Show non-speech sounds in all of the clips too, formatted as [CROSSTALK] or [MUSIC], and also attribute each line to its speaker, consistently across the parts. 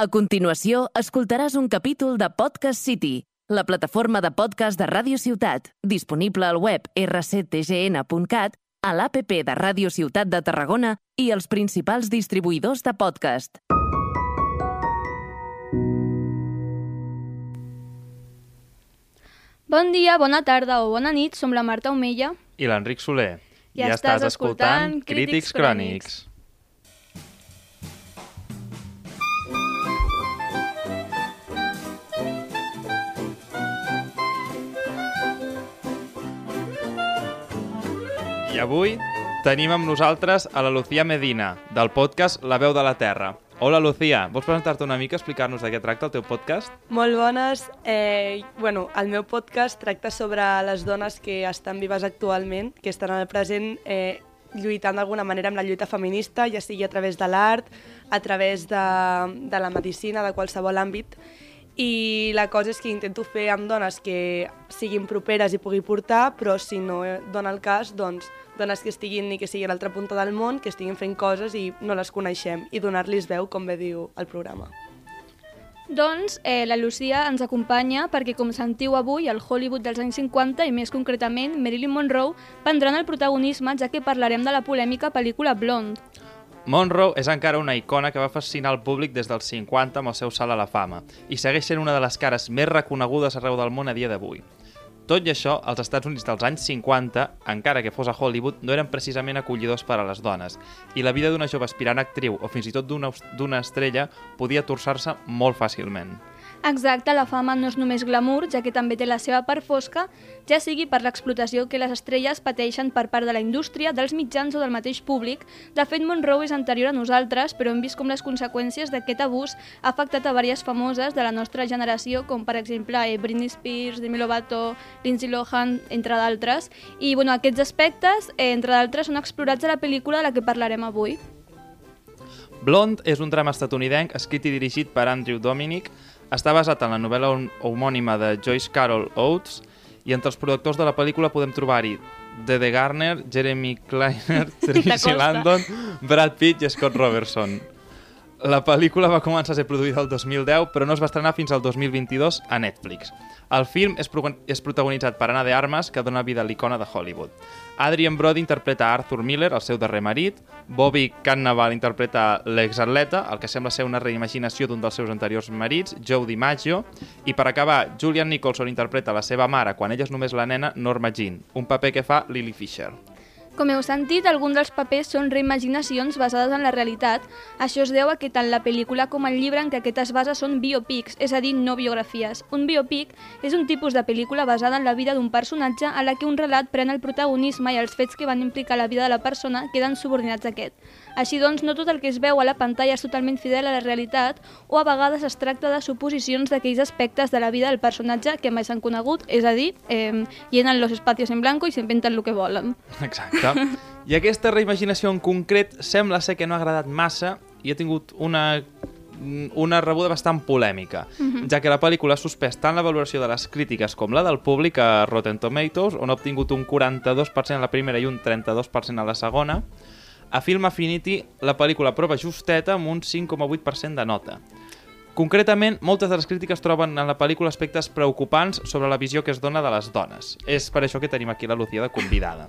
Speaker 1: A continuació, escoltaràs un capítol de Podcast City, la plataforma de podcast de Ràdio Ciutat, disponible al web rctgn.cat, a l'APP de Ràdio Ciutat de Tarragona i els principals distribuïdors de podcast.
Speaker 2: Bon dia, bona tarda o bona nit, som la Marta Omella.
Speaker 3: I l'Enric Soler.
Speaker 2: I estàs escoltant Crítics Crònics.
Speaker 3: I avui tenim amb nosaltres a la Lucía Medina, del podcast La veu de la Terra. Hola, Lucía. Vols presentar-te una mica, explicar-nos de què tracta el teu podcast?
Speaker 4: Molt bones. Eh, bueno, el meu podcast tracta sobre les dones que estan vives actualment, que estan al present eh, lluitant d'alguna manera amb la lluita feminista, ja sigui a través de l'art, a través de, de la medicina, de qualsevol àmbit. I la cosa és que intento fer amb dones que siguin properes i pugui portar, però si no dona el cas, doncs dones que estiguin ni que sigui a l'altra punta del món, que estiguin fent coses i no les coneixem, i donar-los veu, com bé diu el programa.
Speaker 2: Doncs eh, la Lucía ens acompanya perquè, com sentiu avui, el Hollywood dels anys 50 i més concretament Marilyn Monroe prendran el protagonisme ja que parlarem de la polèmica pel·lícula Blonde.
Speaker 3: Monroe és encara una icona que va fascinar el públic des dels 50 amb el seu salt a la fama i segueix sent una de les cares més reconegudes arreu del món a dia d'avui. Tot i això, els Estats Units dels anys 50, encara que fos a Hollywood, no eren precisament acollidors per a les dones, i la vida d'una jove aspirant actriu o fins i tot d'una estrella podia torçar-se molt fàcilment.
Speaker 2: Exacte, la fama no és només glamour, ja que també té la seva part fosca, ja sigui per l'explotació que les estrelles pateixen per part de la indústria, dels mitjans o del mateix públic. De fet, Monroe és anterior a nosaltres, però hem vist com les conseqüències d'aquest abús ha afectat a diverses famoses de la nostra generació, com per exemple eh, Britney Spears, Demi Lovato, Lindsay Lohan, entre d'altres. I bueno, aquests aspectes, eh, entre d'altres, són explorats a la pel·lícula de la que parlarem avui.
Speaker 3: Blonde és un drama estatunidenc escrit i dirigit per Andrew Dominic, està basat en la novel·la homònima de Joyce Carol Oates i entre els productors de la pel·lícula podem trobar-hi Dede Garner, Jeremy Kleiner, [LAUGHS] Tracy Landon, Brad Pitt i Scott Robertson. La pel·lícula va començar a ser produïda el 2010, però no es va estrenar fins al 2022 a Netflix. El film és, pro és protagonitzat per Anna de Armas, que dona vida a l'icona de Hollywood. Adrian Brody interpreta Arthur Miller, el seu darrer marit. Bobby Cannavale interpreta l'exatleta, el que sembla ser una reimaginació d'un dels seus anteriors marits, Joe DiMaggio. I per acabar, Julian Nicholson interpreta la seva mare, quan ella és només la nena, Norma Jean, un paper que fa Lily Fisher.
Speaker 2: Com heu sentit, alguns dels papers són reimaginacions basades en la realitat. Això es deu a que tant la pel·lícula com el llibre en què aquest es basa són biopics, és a dir, no biografies. Un biopic és un tipus de pel·lícula basada en la vida d'un personatge a la que un relat pren el protagonisme i els fets que van implicar la vida de la persona queden subordinats a aquest. Així doncs, no tot el que es veu a la pantalla és totalment fidel a la realitat o a vegades es tracta de suposicions d'aquells aspectes de la vida del personatge que mai s'han conegut, és a dir, eh, llenen los espacios en blanco i s'inventen el que volen.
Speaker 3: Exacte. [LAUGHS] I aquesta reimaginació en concret sembla ser que no ha agradat massa i ha tingut una una rebuda bastant polèmica, uh -huh. ja que la pel·lícula ha suspès tant la valoració de les crítiques com la del públic a Rotten Tomatoes, on ha obtingut un 42% a la primera i un 32% a la segona. A Film Affinity, la pel·lícula prova justeta amb un 5,8% de nota. Concretament, moltes de les crítiques troben en la pel·lícula aspectes preocupants sobre la visió que es dona de les dones. És per això que tenim aquí la Lucía de convidada.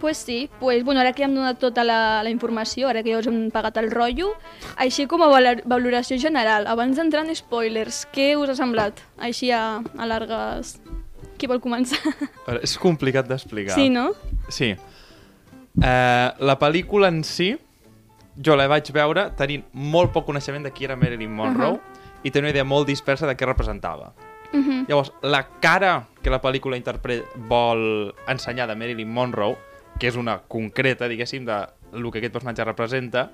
Speaker 2: Pues sí, pues, bueno, ara que hem donat tota la, la informació, ara que ja us hem pagat el rotllo, així com a valoració general, abans d'entrar en spoilers, què us ha semblat? Així a, a largues... Qui vol començar?
Speaker 3: És complicat d'explicar.
Speaker 2: Sí, no?
Speaker 3: Sí. Eh, la pel·lícula en si, jo la vaig veure tenint molt poc coneixement de qui era Marilyn Monroe uh -huh. i tenir una idea molt dispersa de què representava. Uh -huh. Llavors, la cara que la pel·lícula vol ensenyar de Marilyn Monroe que és una concreta, diguéssim, de el que aquest personatge representa,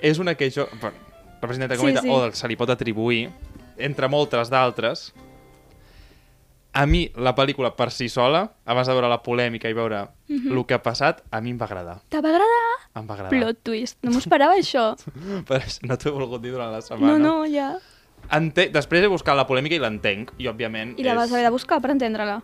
Speaker 3: és una que jo... Bueno, representa com sí, sí. o se li pot atribuir, entre moltes d'altres. A mi, la pel·lícula per si sola, abans de veure la polèmica i veure uh -huh. el que ha passat, a mi em va agradar.
Speaker 2: Te va agradar?
Speaker 3: Em va agradar.
Speaker 2: Plot twist. No m'ho esperava, això. [LAUGHS]
Speaker 3: Però no t'ho he volgut dir durant la setmana.
Speaker 2: No, no, ja.
Speaker 3: Ente... Després he buscat la polèmica i l'entenc, i òbviament...
Speaker 2: I la
Speaker 3: és...
Speaker 2: vas haver de buscar per entendre-la.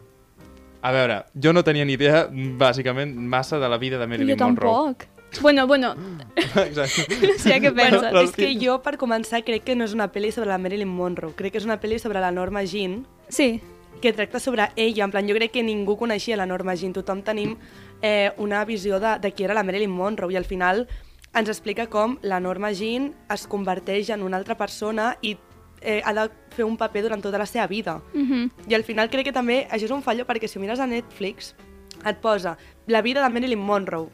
Speaker 3: A veure, jo no tenia ni idea, bàsicament, massa de la vida de Marilyn
Speaker 2: jo
Speaker 3: Monroe.
Speaker 2: tampoc. Bueno, bueno,
Speaker 3: Exacte. [LAUGHS]
Speaker 2: no sé què
Speaker 4: Bueno,
Speaker 2: penses.
Speaker 4: és que jo, per començar, crec que no és una pel·li sobre la Marilyn Monroe. Crec que és una pel·li sobre la Norma Jean,
Speaker 2: Sí,
Speaker 4: que tracta sobre ella. En plan, jo crec que ningú coneixia la Norma Jean. Tothom tenim eh, una visió de, de qui era la Marilyn Monroe i al final ens explica com la Norma Jean es converteix en una altra persona i eh, ha de fer un paper durant tota la seva vida.
Speaker 2: mhm,
Speaker 4: I al final crec que també això és un fallo perquè si mires a Netflix et posa la vida de Marilyn Monroe.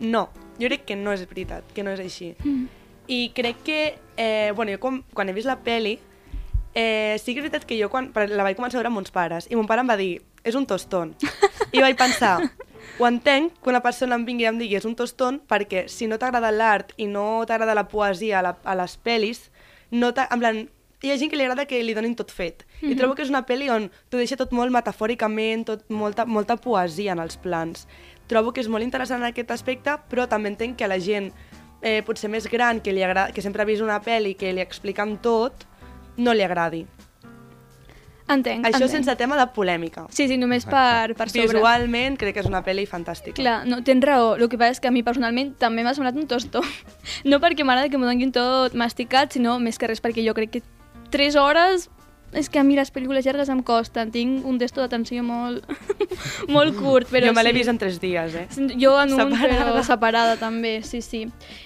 Speaker 4: No, jo crec que no és veritat, que no és així.
Speaker 2: Mm.
Speaker 4: I crec que, eh, bueno, jo com, quan he vist la peli, eh, sí que és veritat que jo quan, la vaig començar a veure amb uns pares i mon pare em va dir, és un tostón. I vaig pensar, ho entenc que una persona em vingui i em digui és un tostón perquè si no t'agrada l'art i no t'agrada la poesia a, la, a les pel·lis, no en plan, hi ha gent que li agrada que li donin tot fet. I trobo que és una pel·li on t'ho deixa tot molt metafòricament, tot molta, molta poesia en els plans. Trobo que és molt interessant en aquest aspecte, però també entenc que a la gent eh, potser més gran, que, li agrada, que sempre ha vist una pel·li que li expliquen tot, no li agradi.
Speaker 2: entenc.
Speaker 4: Això
Speaker 2: entenc.
Speaker 4: sense tema de polèmica.
Speaker 2: Sí, sí, només per, per sobre.
Speaker 4: Visualment crec que és una pel·li fantàstica.
Speaker 2: Clar, no, tens raó. El que passa és que a mi personalment també m'ha semblat un tostó. [LAUGHS] No perquè m'agrada que m'ho donin tot masticat, sinó més que res perquè jo crec que 3 hores... És que a mi les pel·lícules llargues em costen. Tinc un testo d'atenció molt, [LAUGHS] molt curt, però
Speaker 4: jo me l'he
Speaker 2: sí.
Speaker 4: vist en tres dies, eh?
Speaker 2: Jo en un,
Speaker 4: Separada.
Speaker 2: però separada també, sí, sí.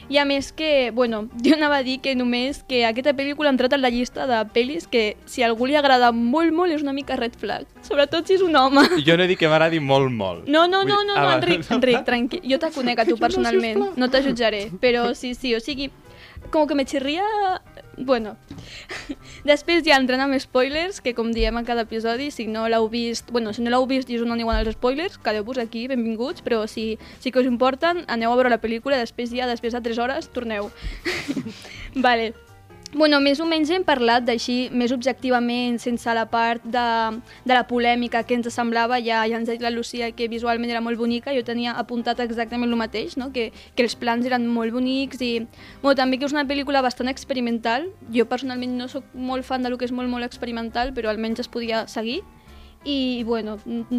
Speaker 2: I a més que, bueno, [LAUGHS] jo anava a dir que només que aquesta pel·lícula ha entrat en la llista de pel·lis que si a algú li agrada molt, molt, és una mica red flag. Sobretot si és un home.
Speaker 3: Jo no he dit que m'agradi molt, molt.
Speaker 2: No, no, no, no,
Speaker 3: Ah,
Speaker 2: no. Enric, Enric, tranquil. Jo te conec a tu personalment, no te jutjaré, però sí, sí, o sigui, com que me xirria... Bueno, [LAUGHS] després ja entrant amb spoilers, que com diem a cada episodi, si no l'heu vist... Bueno, si no l'heu vist i us no aniuen els spoilers, quedeu-vos aquí, benvinguts, però si, si que us importen, aneu a veure la pel·lícula, després ja, després de 3 hores, torneu. [LAUGHS] vale. Bueno, més o menys hem parlat d'així, més objectivament, sense la part de, de la polèmica que ens semblava, ja, ja ens ha dit la Lucía que visualment era molt bonica, jo tenia apuntat exactament el mateix, no? que, que els plans eren molt bonics i bueno, també que és una pel·lícula bastant experimental. Jo personalment no sóc molt fan de lo que és molt, molt experimental, però almenys es podia seguir. I, bueno,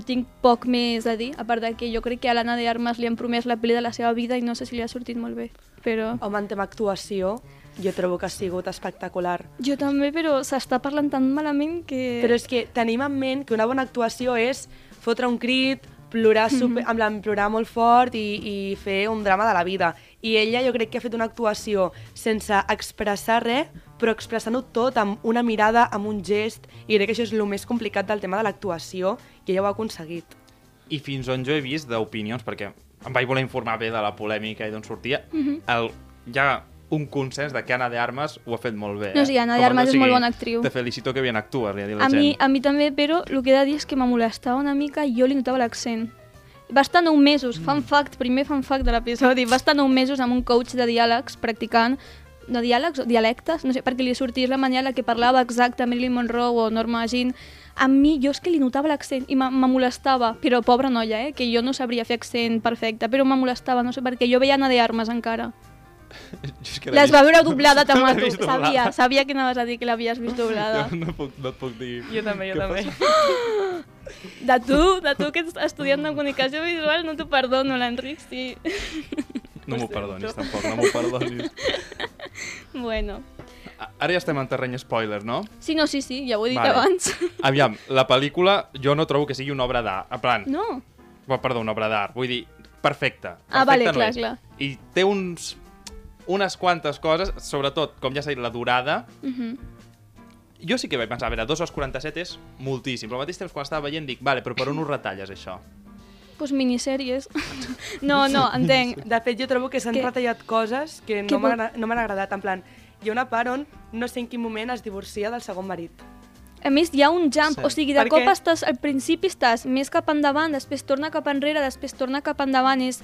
Speaker 2: tinc poc més a dir, a part de que jo crec que a l'Anna de Armas li han promès la pel·li de la seva vida i no sé si li ha sortit molt bé, però...
Speaker 4: Home, en tema actuació, jo trobo que ha sigut espectacular.
Speaker 2: Jo també, però s'està parlant tan malament que...
Speaker 4: Però és que tenim en ment que una bona actuació és fotre un crit, plorar, super, en plan, plorar molt fort i, i fer un drama de la vida. I ella jo crec que ha fet una actuació sense expressar res, però expressant-ho tot amb una mirada, amb un gest, i crec que això és el més complicat del tema de l'actuació, i ella ho ha aconseguit.
Speaker 3: I fins on jo he vist d'opinions, perquè em vaig voler informar bé de la polèmica i d'on sortia, el, hi ha un consens de que Anna de Armas ho ha fet molt bé.
Speaker 2: No,
Speaker 3: eh?
Speaker 2: sí, Anna de
Speaker 3: Com a-
Speaker 2: Armas
Speaker 3: o
Speaker 2: és
Speaker 3: sigui,
Speaker 2: molt bona actriu.
Speaker 3: Te felicito que bien actues, li ha dit la
Speaker 2: A mi,
Speaker 3: gent.
Speaker 2: a mi també, però el que he de dir és que me molestava una mica i jo li notava l'accent. Va estar nou mesos, fun fact, primer fun fact de l'episodi, va estar nou mesos amb un coach de diàlegs practicant no diàlegs, o dialectes, no sé, perquè li sortís la manera la que parlava exacte Marilyn Monroe o Norma Jean. A mi, jo és que li notava l'accent i me me molestava, però pobra noia, eh, que jo no sabria fer accent perfecte, però me molestava, no sé, perquè jo veia Anna de Armas encara. Les va veure doblada, [LAUGHS]
Speaker 3: vist doblada.
Speaker 2: sabia, sabia que anaves a dir que l'havies vist [LAUGHS] doblada.
Speaker 3: Jo no, puc, no et puc dir...
Speaker 4: Jo també, jo també. [LAUGHS]
Speaker 2: De tu, de tu que ets estudiant de comunicació visual, no t'ho perdono, l'Enric, sí.
Speaker 3: No m'ho perdonis, tampoc, no m'ho perdonis.
Speaker 2: Bueno.
Speaker 3: Ara ja estem en terreny spoiler, no?
Speaker 2: Sí, no, sí, sí, ja ho he dit
Speaker 3: Vale.
Speaker 2: abans.
Speaker 3: Aviam, la pel·lícula jo no trobo que sigui una obra d'art. En plan,
Speaker 2: No.
Speaker 3: perdó, una obra d'art. Vull dir, perfecta.
Speaker 2: Ah, vale,
Speaker 3: Perfecta no
Speaker 2: clar,
Speaker 3: és.
Speaker 2: clar.
Speaker 3: I té uns, unes quantes coses, sobretot, com ja s'ha dit, la durada.
Speaker 2: Uh -huh.
Speaker 3: Jo sí que vaig pensar, a veure, 2 hores 47 és moltíssim, però al mateix temps quan estava veient dic, vale, però per on ho retalles, això?
Speaker 2: Pues minissèries. [LAUGHS] no, no, entenc.
Speaker 4: De fet, jo trobo que s'han
Speaker 2: Que-
Speaker 4: retallat coses que
Speaker 2: que
Speaker 4: no m'han no m'han agradat. En plan, hi ha una part on no sé en quin moment es divorcia del segon marit.
Speaker 2: A més, hi ha un jump,
Speaker 3: Sí.
Speaker 2: o sigui, de
Speaker 4: Per
Speaker 2: cop
Speaker 4: què?
Speaker 2: estàs, al principi estàs més cap endavant, després torna cap enrere, després torna cap endavant, és...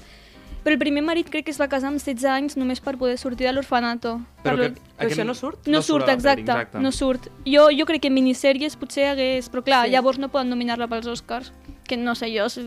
Speaker 2: Però el primer marit crec que es va casar amb 16 anys només per poder sortir de l'orfanato.
Speaker 3: Però
Speaker 2: Per-
Speaker 3: que,
Speaker 4: Però això no surt?
Speaker 2: No, surt,
Speaker 3: a la
Speaker 2: exacte,
Speaker 3: pel·li, exacte.
Speaker 2: no surt. Jo, jo crec que en minissèries potser hagués... Però clar,
Speaker 4: Sí.
Speaker 2: llavors no poden nominar-la pels Oscars. Que no sé jo, si-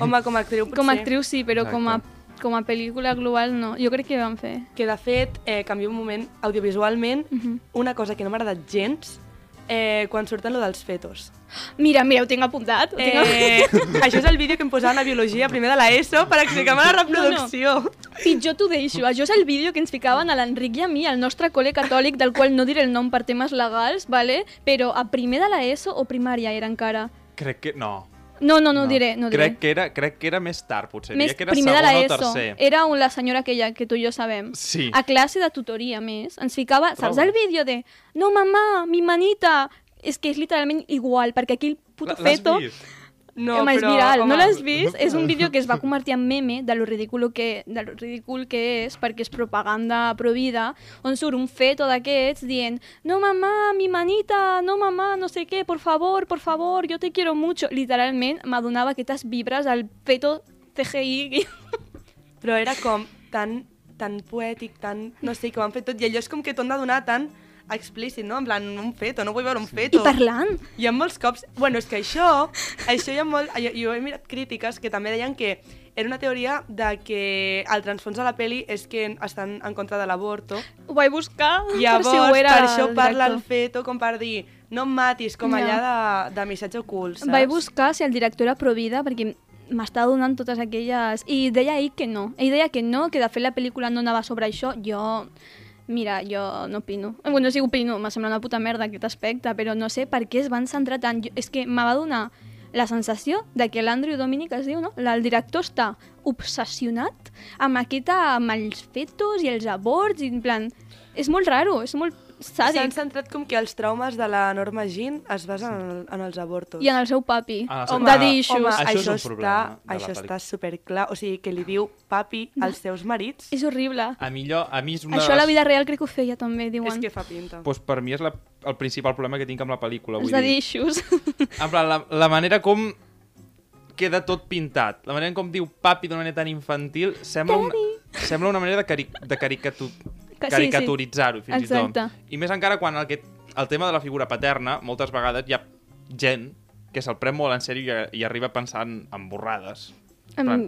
Speaker 4: Home, com a actriu potser.
Speaker 2: com a actriu sí, però com a,
Speaker 3: Exacte.
Speaker 2: com a pel·lícula global no. Jo crec que van fer.
Speaker 4: Que de fet, eh, canvio un moment, audiovisualment,
Speaker 2: Mhm.
Speaker 4: una cosa que no m'ha agradat gens, eh, quan surten lo dels fetos.
Speaker 2: Mira, mira, ho tinc apuntat. Ho tinc
Speaker 4: Eh, això és el vídeo que em posaven a Biologia primer de l'ESO per explicar-me la reproducció.
Speaker 2: Pitjor t'ho deixo. Això és el vídeo que ens ficaven a l'Enric i a mi, al nostre col·le catòlic, del qual no diré el nom per temes legals, vale? però a primer de l'ESO o primària era encara.
Speaker 3: Crec que... No.
Speaker 2: No, no, no, ho diré, no ho diré.
Speaker 3: crec Que era, crec que era més tard, potser.
Speaker 2: Més
Speaker 3: Diria que era
Speaker 2: primer de l'ESO.
Speaker 3: tercer.
Speaker 2: Era un- la senyora aquella que tu i jo sabem.
Speaker 3: Sí.
Speaker 2: A classe de tutoria, més, ens ficava... Saps
Speaker 3: Prou.
Speaker 2: el vídeo de no, mamà, mi manita? És que és literalment igual, perquè aquí el puto feto...
Speaker 3: vist?
Speaker 4: No,
Speaker 2: home, és
Speaker 4: però,
Speaker 2: viral, no
Speaker 4: home,
Speaker 2: l'has vist? És un vídeo que es [LAUGHS] va convertir en meme de lo ridícul que, de lo ridícul que és, perquè és propaganda provida, on surt un feto d'aquests dient no mamà, mi manita, no mamà, no sé què, por favor, por favor, yo te quiero mucho. Literalment m'adonava aquestes vibres al feto CGI.
Speaker 4: Però era com tan, tan poètic, tan... No sé, que ho han fet tot. I allò és com que t'ho han de donar tan explícit, no? En plan, un feto, no vull veure un
Speaker 2: I
Speaker 4: feto.
Speaker 2: parlant.
Speaker 4: Hi ha molts cops... Bueno, és que això, això hi ha molt... Jo, jo he mirat crítiques que també deien que era una teoria de que el transfons de la peli és que estan en contra de l'avorto.
Speaker 2: Ho vaig buscar
Speaker 4: Llavors,
Speaker 2: per si ho era
Speaker 4: per això
Speaker 2: el
Speaker 4: parla el feto com per dir no em matis, com
Speaker 2: Ja.
Speaker 4: allà de, de missatge ocult, saps?
Speaker 2: Vaig buscar si el director era provida perquè m'estava donant totes aquelles... I deia ell que no. Ell deia que no, que de fet la pel·lícula no anava sobre això. Jo... Mira, jo no opino. Eh, Bueno, sí opino, me sembla una puta merda aquest aspecte, però no sé per què es van centrar tant. Jo, és que me va donar la sensació de que l'Andrew Dominic es diu, no? El director està obsessionat amb aquesta, amb els fetos i els aborts, i en plan... És molt raro, és molt
Speaker 4: S'han
Speaker 2: sàdic.
Speaker 4: centrat com que els traumes de la Norma Jean es basen en, el- en els avortos.
Speaker 2: I en el seu papi.
Speaker 3: Ah,
Speaker 2: Home. Daddy issues.
Speaker 4: Home,
Speaker 3: Això és
Speaker 4: això,
Speaker 3: un
Speaker 4: està,
Speaker 3: de
Speaker 4: això està superclar. O sigui, que li diu papi als seus marits.
Speaker 2: És horrible.
Speaker 3: A mi, allò, a mi és una
Speaker 2: Això a
Speaker 3: de
Speaker 2: la vida real crec que ho feia també, diuen.
Speaker 4: És que fa pinta.
Speaker 3: Pues per mi és la, el principal problema que tinc amb la pel·lícula.
Speaker 2: Els
Speaker 3: Vull
Speaker 2: daddy
Speaker 3: dir.
Speaker 2: issues.
Speaker 3: En plan, la, la manera com queda tot pintat, la manera com diu papi d'una manera tan infantil, sembla una, sembla una manera de, cari de caricatu
Speaker 2: Que sí, sí.
Speaker 3: Caricaturitzar-ho, fins
Speaker 2: Exacte.
Speaker 3: i tot. I més encara quan el, que, el tema de la figura paterna, moltes vegades hi ha gent que se'l pren molt en sèrio i, i arriba pensant en borrades. En plan,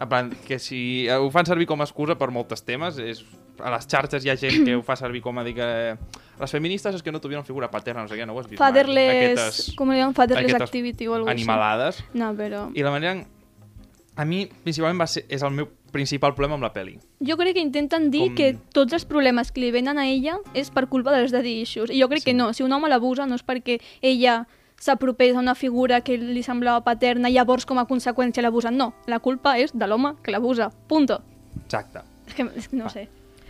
Speaker 3: en plan, que si ho fan servir com a excusa per moltes temes, és, a les xarxes hi ha gent que ho fa servir com a dir que les feministes és que no tuvieron figura paterna, no sé què, no ho has vist mai?
Speaker 2: Fatherless...
Speaker 3: Aquestes
Speaker 2: Com diuen? Fatherless activity o alguna cosa
Speaker 3: animalades.
Speaker 2: No, però...
Speaker 3: I la manera... en- A mi, principalment, va ser, és el meu principal problema amb la peli.
Speaker 2: Jo crec que intenten dir
Speaker 3: Com-
Speaker 2: que tots els problemes que li venen a ella és per culpa dels daddy issues. I jo crec
Speaker 3: Sí.
Speaker 2: que no. Si un home l'abusa no és perquè ella s'apropés a una figura que li semblava paterna i llavors com a conseqüència l'abusen. No, la culpa és de l'home que l'abusa. Punto.
Speaker 3: Exacte.
Speaker 2: És que, és que no sé.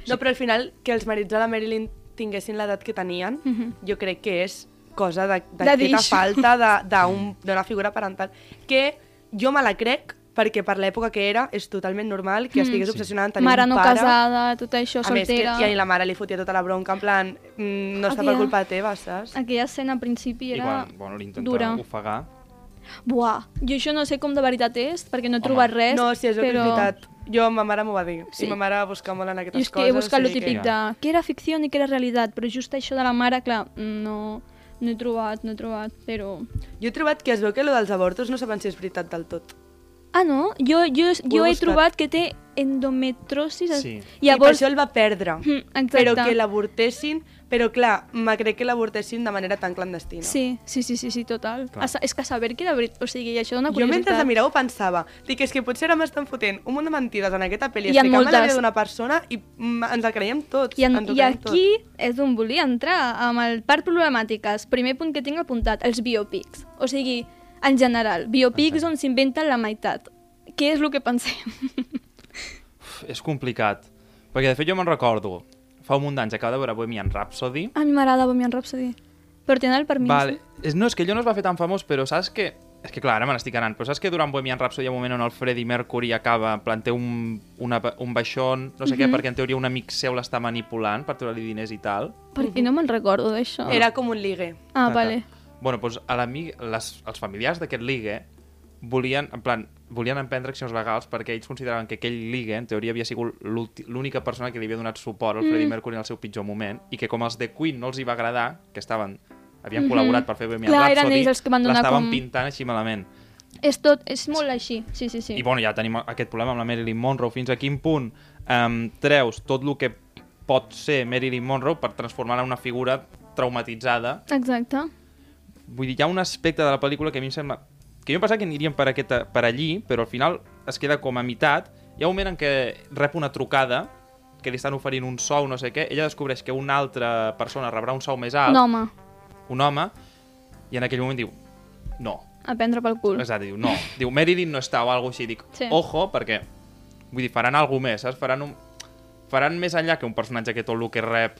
Speaker 4: No, però al final, que els marits de la Marilyn tinguessin l'edat que tenien,
Speaker 2: Mhm.
Speaker 4: jo crec que és cosa d'aquesta falta [LAUGHS] d'una figura parental. Que jo me la crec, perquè per l'època que era és totalment normal que
Speaker 2: Mm.
Speaker 4: estigués
Speaker 3: Sí.
Speaker 4: obsessionada en tenir
Speaker 2: Mare
Speaker 4: un
Speaker 2: no
Speaker 4: pare.
Speaker 2: casada, tot això,
Speaker 4: a més, que
Speaker 2: soltera...
Speaker 4: i a la mare li fotia tota la bronca, en plan, mm, no està per
Speaker 2: Aquella-
Speaker 4: culpa teva, saps?
Speaker 2: Aquella escena al principi
Speaker 3: I
Speaker 2: era
Speaker 3: quan bueno, l'intenta
Speaker 2: dura.
Speaker 3: ofegar...
Speaker 2: Buah, jo això no sé com de veritat és, perquè no he
Speaker 3: Home.
Speaker 2: trobat res,
Speaker 4: No, sí, és
Speaker 2: però...
Speaker 4: veritat. Jo, ma mare m'ho va dir.
Speaker 2: Sí.
Speaker 4: I ma mare va buscar molt en
Speaker 2: Jo
Speaker 4: aquestes
Speaker 2: és que
Speaker 4: coses.
Speaker 2: he buscat
Speaker 4: o sigui
Speaker 2: típic
Speaker 3: que-
Speaker 2: de què era ficció i què era realitat, però just això de la mare, clar, no, no he trobat, no he trobat, però...
Speaker 4: Jo he trobat que es veu que lo dels avortos no saben si és veritat del tot.
Speaker 2: Ah, no? Jo, jo, jo he
Speaker 4: buscat.
Speaker 2: trobat que té endometrosis.
Speaker 3: Sí.
Speaker 4: I per
Speaker 2: Llavors,
Speaker 4: això el va perdre.
Speaker 2: Mm, exacte.
Speaker 4: Però que l'avortessin... Però clar, me crec que l'avortessin de manera tan clandestina.
Speaker 2: Sí, sí, sí, sí, sí total.
Speaker 3: Clar.
Speaker 2: A, és que saber que era veritat, o sigui, això dona
Speaker 4: Jo mentre
Speaker 2: curiositat.
Speaker 4: la mirava pensava, dic, és que potser ara m'estan fotent un munt de mentides en aquesta pel·li,
Speaker 2: Hi ha
Speaker 4: explicant-me la
Speaker 2: moltes.
Speaker 4: vida d'una persona i ens la creiem tots.
Speaker 2: I, en,
Speaker 4: ens
Speaker 2: I aquí és on volia entrar, amb el part problemàtiques. Primer punt que tinc apuntat, els biopics. O sigui, en general, biopics
Speaker 3: Exacte.
Speaker 2: on s'inventen la meitat. Què és el que pensem?
Speaker 3: Uf, és complicat. Perquè, de fet, jo me'n recordo, fa un munt d'anys acabo de veure Bohemian Rhapsody.
Speaker 2: A mi m'agrada Bohemian Rhapsody. Però tenen el permís.
Speaker 3: Vale. És, no, és que allò no es va fer tan famós, però saps que... És que clar, ara me n'estic anant, però saps que durant Bohemian Rhapsody hi ha un moment on el Freddie Mercury acaba, en plan, té un, una, un baixón, no sé què,
Speaker 2: Mhm.
Speaker 3: perquè en teoria un amic seu l'està manipulant per treure-li diners i tal.
Speaker 2: Perquè no me'n recordo d'això.
Speaker 4: Era com un ligue.
Speaker 2: Ah,
Speaker 3: Exacte.
Speaker 2: vale.
Speaker 3: Bueno, doncs a les, els familiars d'aquest ligue volien, en plan, volien emprendre accions legals perquè ells consideraven que aquell ligue, en teoria, havia sigut l'única persona que li havia donat suport al Freddie
Speaker 2: Mm.
Speaker 3: Mercury en el seu pitjor moment i que com els de Queen no els hi va agradar, que estaven havien
Speaker 2: Mhm.
Speaker 3: col·laborat per fer Bohemian
Speaker 2: Clar, eren
Speaker 3: Rhapsody,
Speaker 2: ells els que van donar
Speaker 3: l'estaven
Speaker 2: com-
Speaker 3: pintant així malament.
Speaker 2: És tot, és molt així. Sí, sí, sí.
Speaker 3: I bueno, ja tenim aquest problema amb la Marilyn Monroe. Fins a quin punt um, treus tot el que pot ser Marilyn Monroe per transformar-la en una figura traumatitzada
Speaker 2: Exacte.
Speaker 3: Vull dir, hi ha un aspecte de la pel·lícula que a mi em sembla... Que jo pensava que aniríem per, aquesta, per allí, però al final es queda com a meitat hi ha un moment en què rep una trucada que li estan oferint un sou, no sé què, ella descobreix que una altra persona rebrà un sou més alt,
Speaker 2: Un home,
Speaker 3: un home, i en aquell moment diu, no,
Speaker 2: a prendre pel cul.
Speaker 3: Exacte, [LAUGHS] diu, no. Diu, Marilyn no està o alguna així. Dic,
Speaker 2: Sí.
Speaker 3: ojo, perquè, vull dir, faran alguna més, saps? Faran, un... faran més enllà que un personatge que tot el que rep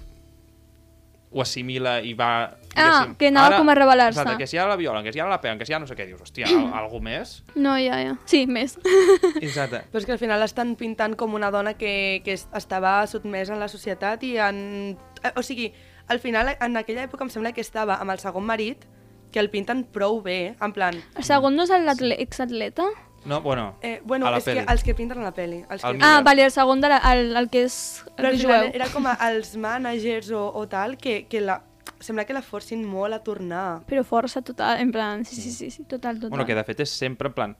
Speaker 3: ho assimila i va...
Speaker 2: Ah, que anava com a rebel·lar-se.
Speaker 3: Exacte, que si ara la violen, que si ara la peguen, que si ara no sé què, dius, hòstia, [CLEARS THROAT] al algú més?
Speaker 2: No, ja, ja. Sí, més. [LAUGHS]
Speaker 3: Exacte.
Speaker 4: Però és que al final estan pintant com una dona que, que es- estava sotmesa en la societat i en... eh, O sigui, al final, en aquella època em sembla que estava amb el segon marit, que el pinten prou bé, en plan...
Speaker 2: El segon no és l'exatleta?
Speaker 3: No, bueno,
Speaker 4: Eh, bueno,
Speaker 3: a la
Speaker 4: és que
Speaker 3: peli.
Speaker 4: els que pinten a la peli. Els que
Speaker 3: El
Speaker 2: Ah,
Speaker 3: Mira.
Speaker 2: vale, el segon, de la, el, el que és el
Speaker 4: Però al
Speaker 2: que jueu.
Speaker 4: era com a els managers o, o tal que, que la, sembla que la forcin molt a tornar.
Speaker 2: Però força total, en plan, sí, sí, sí, sí total, total.
Speaker 3: bueno, que de fet és sempre en plan...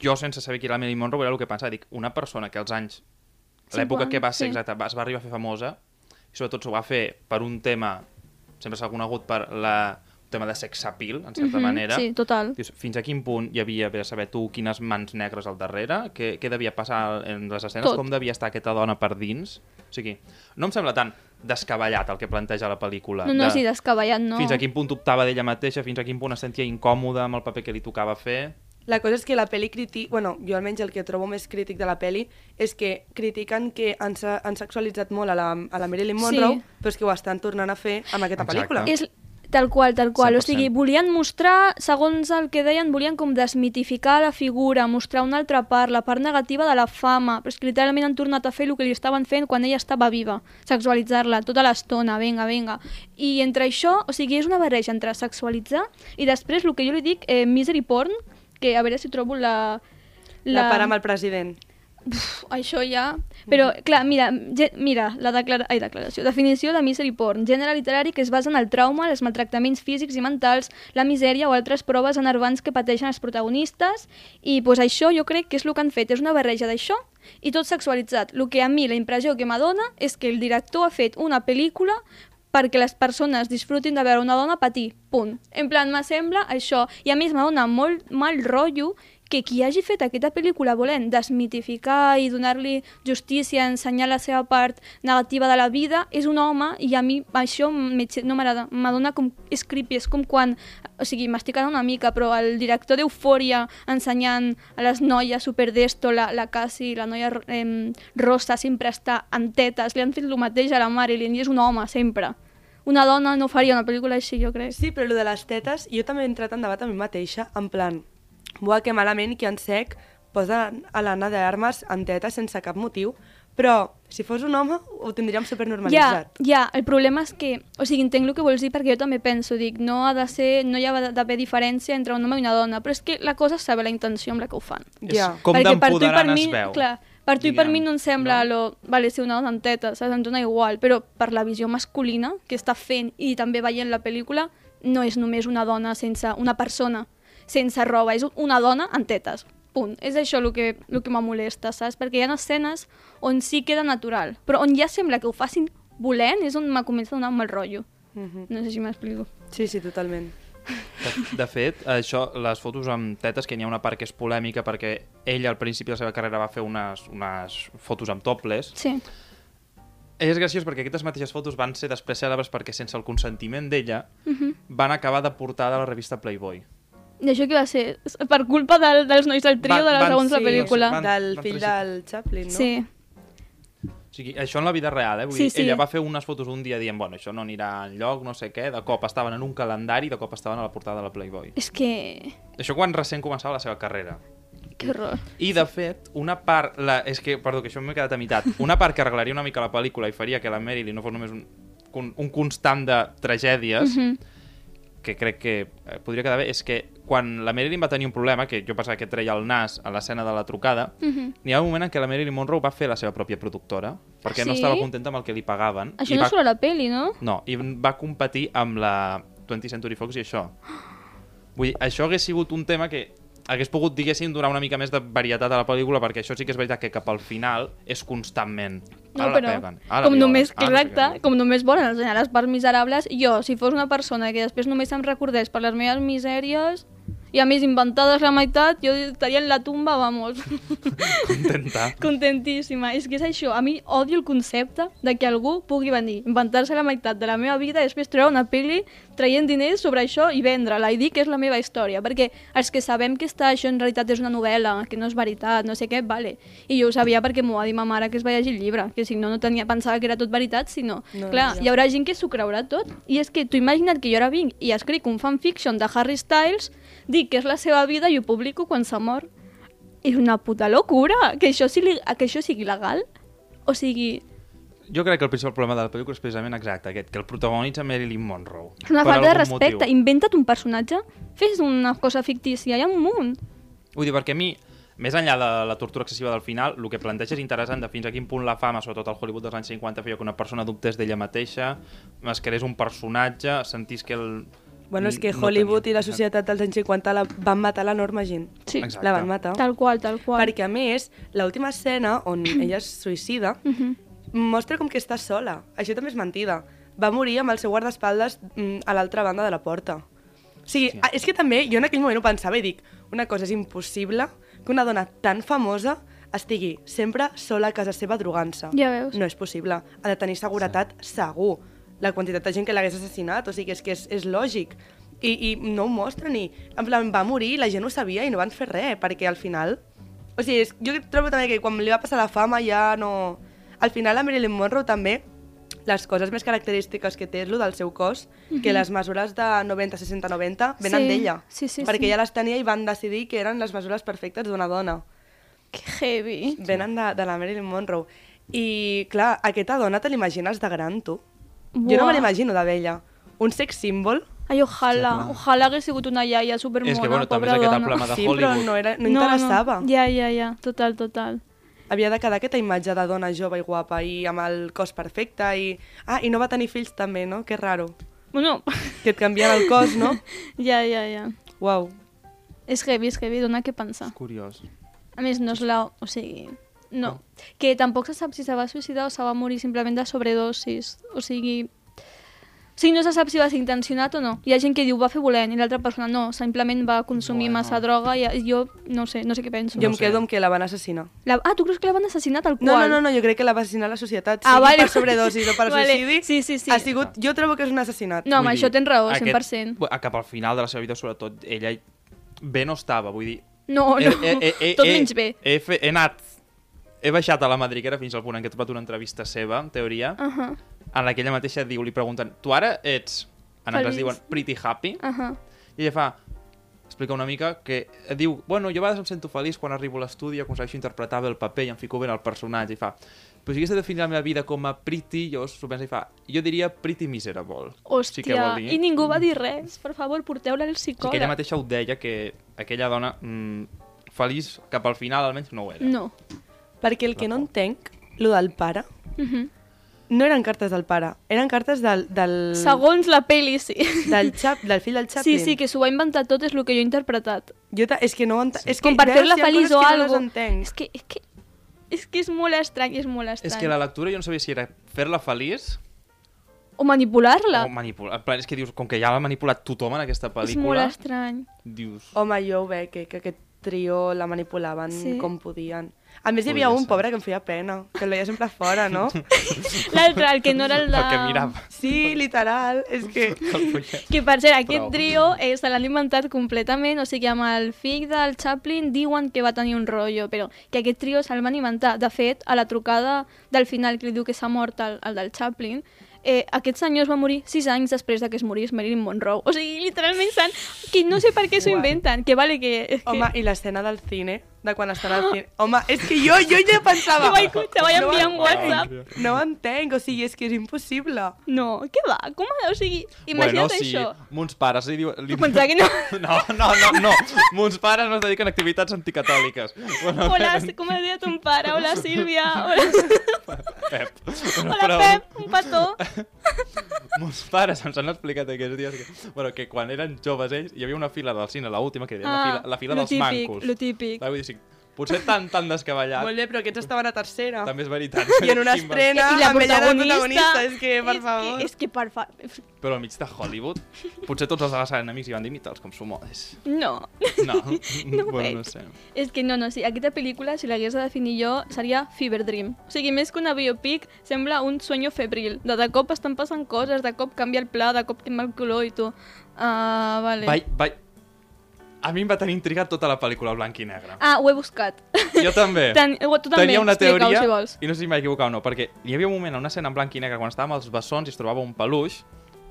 Speaker 3: Jo, sense saber qui era la Marilyn Monroe, era el que pensava. Dic, una persona que als anys... a L'època que va ser,
Speaker 2: sí.
Speaker 3: exacte, va, es va arribar a fer famosa, i sobretot s'ho va fer per un tema... Sempre s'ha conegut per la, tema de sex appeal, en certa
Speaker 2: Mhm,
Speaker 3: manera.
Speaker 2: Sí, total.
Speaker 3: Dius, fins a quin punt hi havia, bé, saber tu, quines mans negres al darrere, què, què devia passar en les escenes,
Speaker 2: Tot.
Speaker 3: com devia estar aquesta dona per dins. O sigui, no em sembla tan descabellat el que planteja la pel·lícula.
Speaker 2: No, no,
Speaker 3: de
Speaker 2: sí, descabellat, no.
Speaker 3: Fins a quin punt dubtava d'ella mateixa, fins a quin punt es sentia incòmoda amb el paper que li tocava fer.
Speaker 4: La cosa és que la pel·li critica... Bueno, jo almenys el que trobo més crític de la pel·li és que critiquen que han, han sexualitzat molt a la, a la Marilyn Monroe,
Speaker 2: Sí.
Speaker 4: però és que ho estan tornant a fer amb aquesta
Speaker 3: Exacte.
Speaker 4: pel·lícula.
Speaker 2: És tal qual, tal qual. O
Speaker 3: 100%.
Speaker 2: sigui, volien mostrar, segons el que deien, volien com desmitificar la figura, mostrar una altra part, la part negativa de la fama, però és que literalment han tornat a fer el que li estaven fent quan ella estava viva, sexualitzar-la tota l'estona, venga, venga. I entre això, o sigui, és una barreja entre sexualitzar i després el que jo li dic, eh, misery porn, que a veure si trobo la...
Speaker 4: La part amb el president.
Speaker 2: Uf, això ja... Però, clar, mira, ge- mira la declara... Ai, declaració. Definició de misery porn. Gènere literari que es basa en el trauma, els maltractaments físics i mentals, la misèria o altres proves enervants que pateixen els protagonistes i pues, això jo crec que és el que han fet. És una barreja d'això i tot sexualitzat. El que a mi la impressió que m'adona és que el director ha fet una pel·lícula perquè les persones disfrutin de veure una dona patir, punt. En plan, m'assembla això. I a més m'adona molt mal rotllo que qui hagi fet aquesta pel·lícula volent desmitificar i donar-li justícia, ensenyar la seva part negativa de la vida, és un home i a mi això no m'agrada. M'adona com... És creepy, és com quan... O sigui, m'estic una mica, però el director d'Eufòria ensenyant a les noies superdesto, la, la Cassie, la noia eh, rosa, sempre està en tetes, li han fet el mateix a la Marilyn i és un home, sempre. Una dona no faria una pel·lícula així, jo crec.
Speaker 4: Sí, però el de les tetes, jo també he entrat en debat a mi mateixa, en plan, buah, que malament que en sec posa a l'Anna d'Armes en tetes sense cap motiu, però si fos un home ho tindríem
Speaker 2: Ja,
Speaker 4: supernormalitzat.
Speaker 2: ja, el problema és que, o sigui, entenc el que vols dir perquè jo també penso, dic, no ha de ser, no hi ha d'haver diferència entre un home i una dona, però és que la cosa és saber la intenció amb la que ho fan.
Speaker 4: Ja.
Speaker 3: És com
Speaker 2: Perquè per tu i per
Speaker 3: d'empoderant
Speaker 2: mi,
Speaker 3: es veu.
Speaker 2: Clar, per tu i per
Speaker 3: diguem,
Speaker 2: mi no em sembla
Speaker 3: no?
Speaker 2: lo, vale, ser una dona en teta, saps? Em dona igual, però per la visió masculina que està fent i també veient la pel·lícula, no és només una dona sense, una persona sense roba, és una dona en tetes. Punt. És això el que, el que me molesta, saps? Perquè hi ha escenes on sí queda natural, però on ja sembla que ho facin volent és on me comença a donar un mal rotllo.
Speaker 4: Mhm.
Speaker 2: No sé si m'explico.
Speaker 4: Sí, sí, totalment.
Speaker 3: De, de fet, això, les fotos amb tetes, que n'hi ha una part que és polèmica perquè ella al principi de la seva carrera va fer unes, unes fotos amb topless.
Speaker 2: Sí.
Speaker 3: És graciós perquè aquestes mateixes fotos van ser després cèlebres perquè sense el consentiment d'ella
Speaker 2: Mhm.
Speaker 3: van acabar de portada a la revista Playboy.
Speaker 2: I això què va ser? Per culpa del, dels nois del trio
Speaker 3: Van-
Speaker 2: de la
Speaker 3: van-
Speaker 2: segons la
Speaker 3: sí,
Speaker 2: pel·lícula.
Speaker 3: van-
Speaker 4: del
Speaker 3: van
Speaker 4: fill del Chaplin, no?
Speaker 2: Sí.
Speaker 3: O sigui, això en la vida real, eh? Vull
Speaker 2: Sí,
Speaker 3: dir,
Speaker 2: sí.
Speaker 3: ella va fer unes fotos un dia dient, bueno, això no anirà enlloc, no sé què, de cop estaven en un calendari, de cop estaven a la portada de la Playboy.
Speaker 2: És que...
Speaker 3: Això quan recent començava la seva carrera.
Speaker 2: Que horror.
Speaker 3: I, de fet, una part... La... És que, perdó, que això m'he quedat a meitat. Una part que arreglaria una mica la pel·lícula i faria que la Marilyn no fos només un, un, un constant de tragèdies,
Speaker 2: Mhm.
Speaker 3: que crec que eh, podria quedar bé, és que quan la Marilyn va tenir un problema, que jo pensava que treia el nas a l'escena de la trucada,
Speaker 2: Mhm.
Speaker 3: n'hi ha un moment en què la Marilyn Monroe va fer la seva pròpia productora, perquè no
Speaker 2: sí?
Speaker 3: estava contenta amb el que li pagaven.
Speaker 2: Això
Speaker 3: i
Speaker 2: no
Speaker 3: va...
Speaker 2: surt a la peli, no?
Speaker 3: No, i va competir amb la 20th Century Fox i això. Vull dir, això hagués sigut un tema que hagués pogut, diguéssim, donar una mica més de varietat a la pel·lícula, perquè això sí que és veritat que cap al final és constantment.
Speaker 2: No,
Speaker 3: Ara
Speaker 2: però
Speaker 3: la peguen, ara
Speaker 2: com
Speaker 3: violen,
Speaker 2: només,
Speaker 3: ara no
Speaker 2: exacte,
Speaker 3: què.
Speaker 2: com només volen ensenyar les parts miserables, jo, si fos una persona que després només em recordés per les meves misèries, i a més inventades la meitat, jo estaria en la tumba, vamos, [LAUGHS]
Speaker 3: Contenta.
Speaker 2: contentíssima. És que és això, a mi odio el concepte de que algú pugui venir, inventar-se la meitat de la meva vida i després treure una pel·li traient diners sobre això i vendre-la i dir que és la meva història, perquè els que sabem que està, això en realitat és una novel·la, que no és veritat, no sé què, vale. I jo ho sabia perquè m'ho va dir ma mare que es va llegir el llibre, que si no, no tenia, pensava que era tot veritat, sinó...
Speaker 4: No,
Speaker 2: clar,
Speaker 4: ja.
Speaker 2: hi haurà gent que s'ho creurà tot, i és que tu imagina't que jo ara vinc i escric un fanfiction de Harry Styles, dic que és la seva vida i ho publico quan s'ha mort. És una puta locura, que això, sigui, que això sigui legal. O sigui,
Speaker 3: Jo crec que el principal problema de la pel·lícula és precisament exacte, aquest, que el protagonitza Marilyn Monroe.
Speaker 2: és una falta de respecte.
Speaker 3: motiu.
Speaker 2: Inventa't un personatge, fes una cosa fictícia, hi ha un munt.
Speaker 3: Vull dir, perquè a mi, més enllà de la tortura excessiva del final, el que planteja és interessant de fins a quin punt la fama, sobretot al Hollywood dels anys 50, feia que una persona dubtés d'ella mateixa, es creés un personatge, sentís que el...
Speaker 4: Bueno, és que
Speaker 3: no
Speaker 4: Hollywood
Speaker 3: tenia-
Speaker 4: i la societat dels anys 50 la van matar l'enorme gent.
Speaker 2: Sí,
Speaker 3: Exacte.
Speaker 4: La van matar.
Speaker 2: tal qual, tal qual.
Speaker 4: Perquè, a més, l'última escena on [CLEARS THROAT] ella es suïcida
Speaker 2: Mhm.
Speaker 4: mostra com que està sola. Això també és mentida. Va morir amb el seu guardaespaldes mm, a l'altra banda de la porta. O sigui,
Speaker 3: Sí.
Speaker 4: sí. és que també jo en aquell moment ho pensava i dic una cosa, és impossible que una dona tan famosa estigui sempre sola a casa seva drogant-se.
Speaker 2: Ja veus.
Speaker 4: No és possible. Ha de tenir seguretat sí. segur. La quantitat de gent que l'hagués assassinat, o sigui, és que és, és lògic. I, I no ho mostra ni... En plan, va morir, la gent ho sabia i no van fer res, perquè al final... O sigui, és, jo trobo també que quan li va passar la fama ja no... Al final la Marilyn Monroe també, les coses més característiques que té és lo del seu cos, que les mesures de 90, 60, 90 venen
Speaker 2: Sí,
Speaker 4: d'ella.
Speaker 2: sí, sí,
Speaker 4: perquè
Speaker 2: sí.
Speaker 4: ella les tenia i van decidir que eren les mesures perfectes d'una dona.
Speaker 2: Que heavy.
Speaker 4: Venen de, de la Marilyn Monroe. I, clar, aquesta dona te l'imagines de gran, tu? Jo no me l'imagino de vella. Un sex símbol?
Speaker 2: Ai, ojalà,
Speaker 3: Sí,
Speaker 2: ojalà hagués sigut una iaia supermona,
Speaker 3: És que, bueno, també és aquest el
Speaker 2: dona.
Speaker 3: problema de
Speaker 4: sí, però
Speaker 3: Hollywood.
Speaker 4: no, era, no interessava.
Speaker 2: No, ja, ja, ja, total, total.
Speaker 4: Havia de quedar aquesta imatge de dona jove i guapa i amb el cos perfecte i... Ah, i no va tenir fills també, no? Que raro.
Speaker 2: Bueno,
Speaker 4: Que et canvien el cos, no? [LAUGHS]
Speaker 2: ja, ja, ja.
Speaker 4: Uau.
Speaker 2: És heavy, és heavy, dona què pensar.
Speaker 3: Curiós.
Speaker 2: A més, no és la... O sigui... No. Que tampoc se sap si se va suïcidar o se va morir simplement de sobredosis. O sigui... O sigui, no se sap si va ser intencionat o no. Hi ha gent que diu va fer volent i l'altra persona no, simplement va consumir
Speaker 3: Bueno.
Speaker 2: massa droga i jo no sé, no sé què penso.
Speaker 4: Jo
Speaker 3: No
Speaker 4: em
Speaker 3: sé.
Speaker 4: quedo amb que la van assassinar.
Speaker 2: La... Ah, tu creus que la van assassinar tal qual?
Speaker 4: No, no, no, no, jo crec que la va assassinar la societat.
Speaker 2: Ah,
Speaker 4: sigui
Speaker 2: vale.
Speaker 4: per sobredosis o per [LAUGHS]
Speaker 2: Vale.
Speaker 4: suïcidi,
Speaker 2: Sí, sí, sí.
Speaker 4: ha sigut... Jo trobo que és un assassinat.
Speaker 2: No,
Speaker 3: Vull
Speaker 2: això tens raó,
Speaker 3: aquest-
Speaker 2: 100%.
Speaker 3: bu- Cap al final de la seva vida, sobretot, ella bé no estava, vull dir...
Speaker 2: No, no, tot menys bé.
Speaker 3: He, fe, he anat... He baixat a la madriguera fins al punt en què he trobat una entrevista seva, en teoria,
Speaker 2: Uh -huh,
Speaker 3: en la que ella mateixa diu, li pregunten, tu ara ets, en anglès diuen pretty happy,
Speaker 2: uh -huh.
Speaker 3: i ella fa, explica una mica, que diu, bueno, jo a vegades em sento feliç quan arribo a l'estudi, aconsegueixo interpretar bé el paper i em fico bé en el personatge, i fa, però si hagués de definir la meva vida com a pretty, jo s'ho pensa i fa, jo diria pretty miserable.
Speaker 2: Hòstia,
Speaker 3: Sí que vol dir.
Speaker 2: i ningú va dir res. Per favor, porteu-la al
Speaker 3: Sí que
Speaker 2: psicòleg.
Speaker 3: ella mateixa ho deia, que aquella dona mm, feliç cap al final almenys no ho era.
Speaker 2: No.
Speaker 4: Perquè el que no entenc, lo del pare,
Speaker 2: Uh -huh.
Speaker 4: no eren cartes del pare, eren cartes del, del,
Speaker 2: Segons la pel·li, sí.
Speaker 4: del, Chap, del fill del
Speaker 2: Sí,
Speaker 4: Chaplin.
Speaker 2: sí, que s'ho va inventar tot, és el que jo he interpretat.
Speaker 4: Jo ta, és que no ho entenc. És que,
Speaker 2: Com per fer-la feliç o algo.
Speaker 4: No.
Speaker 2: És que, és que, és que és molt estrany, és molt estrany.
Speaker 3: És que la lectura jo no sabia si era fer-la feliç
Speaker 2: O manipular-la.
Speaker 3: o manipular. Plan, És que dius, com que ja l'ha manipulat tothom en aquesta
Speaker 2: És molt
Speaker 3: pel·lícula,
Speaker 2: estrany.
Speaker 3: dius...
Speaker 4: Home, jo ho veig, que, que aquest trio la manipulaven
Speaker 2: Sí.
Speaker 4: com podien. A més, hi havia
Speaker 3: Podria
Speaker 4: un
Speaker 3: ser.
Speaker 4: pobre que em feia pena, que el veia sempre fora, no? [LAUGHS]
Speaker 2: L'altre, el que no era el de...
Speaker 3: El que mirava.
Speaker 4: Sí, literal, és que... [LAUGHS]
Speaker 2: Que per cert, aquest
Speaker 3: Prou.
Speaker 2: trio eh, se l'han inventat completament, o sigui, amb el fill del Chaplin diuen que va tenir un rotllo, però que aquest trio se'l van inventar. De fet, a la trucada del final que li diu que s'ha mort el, el del Chaplin, eh, aquest senyor es va morir sis anys després de que es morís Marilyn Monroe. O sigui, literalment. Que no sé per què s'ho inventen, que vale que... És
Speaker 4: Home,
Speaker 2: que...
Speaker 4: i l'escena del cine, de quan estan al cine... Home, és que jo, jo ja pensava...
Speaker 2: Te vaig- te vaig enviar
Speaker 4: entenc,
Speaker 2: WhatsApp.
Speaker 4: No ho entenc, o sigui, és que és impossible.
Speaker 2: No, què va? Com? O sigui, imagina't
Speaker 3: bueno, sí,
Speaker 2: això.
Speaker 3: mons pares li diuen... Li...
Speaker 2: Pensava que [LAUGHS] no.
Speaker 3: No, no, no, no. Mons pares no es dediquen a activitats anticatòliques. Bueno,
Speaker 2: Hola, com es deia ton pare? Hola, [LAUGHS] Sílvia. Hola,
Speaker 3: Pep. Bueno,
Speaker 2: Hola Pep, un petó. [LAUGHS]
Speaker 3: Mons pares ens han explicat aquests dies que, bueno, que quan eren joves ells hi havia una fila del cine, la última, que deien la fila, la fila
Speaker 2: lo
Speaker 3: dels
Speaker 2: típic,
Speaker 3: mancos.
Speaker 2: Lo típic.
Speaker 3: Dir, si Potser tan, tan descabellat.
Speaker 4: Molt bé, però aquests estaven a tercera.
Speaker 3: També és veritat. [LAUGHS]
Speaker 4: I en una estrena
Speaker 2: I la
Speaker 4: amb ella de
Speaker 2: protagonista...
Speaker 4: És que, per
Speaker 2: és
Speaker 4: favor.
Speaker 2: Que, és que, per fa...
Speaker 3: Però al mig de Hollywood, potser tots els de la sala enemics hi van dir imita'ls com sumodes.
Speaker 2: No.
Speaker 3: No, [LAUGHS]
Speaker 2: No ho [LAUGHS]
Speaker 3: bueno, no sé.
Speaker 2: És que no, no, sí, aquesta pel·lícula, si l'hagués de definir jo, seria Fever Dream. O sigui, més que una biopic, sembla un sueño febril. De, de cop estan passant coses, de cop canvia el pla, de cop té mal color i tu... Uh, vale.
Speaker 3: Vai, vai... A mi em va tenir intrigat tota la pel·lícula blanc i negre.
Speaker 2: Ah, ho he buscat.
Speaker 3: Jo també. [LAUGHS]
Speaker 2: Ten, tu també,
Speaker 3: Tenia una teoria,
Speaker 2: si vols.
Speaker 3: i no sé si m'he equivocat o no, perquè hi havia un moment, una escena en blanc i negre, quan estàvem als bessons i es trobava un peluix,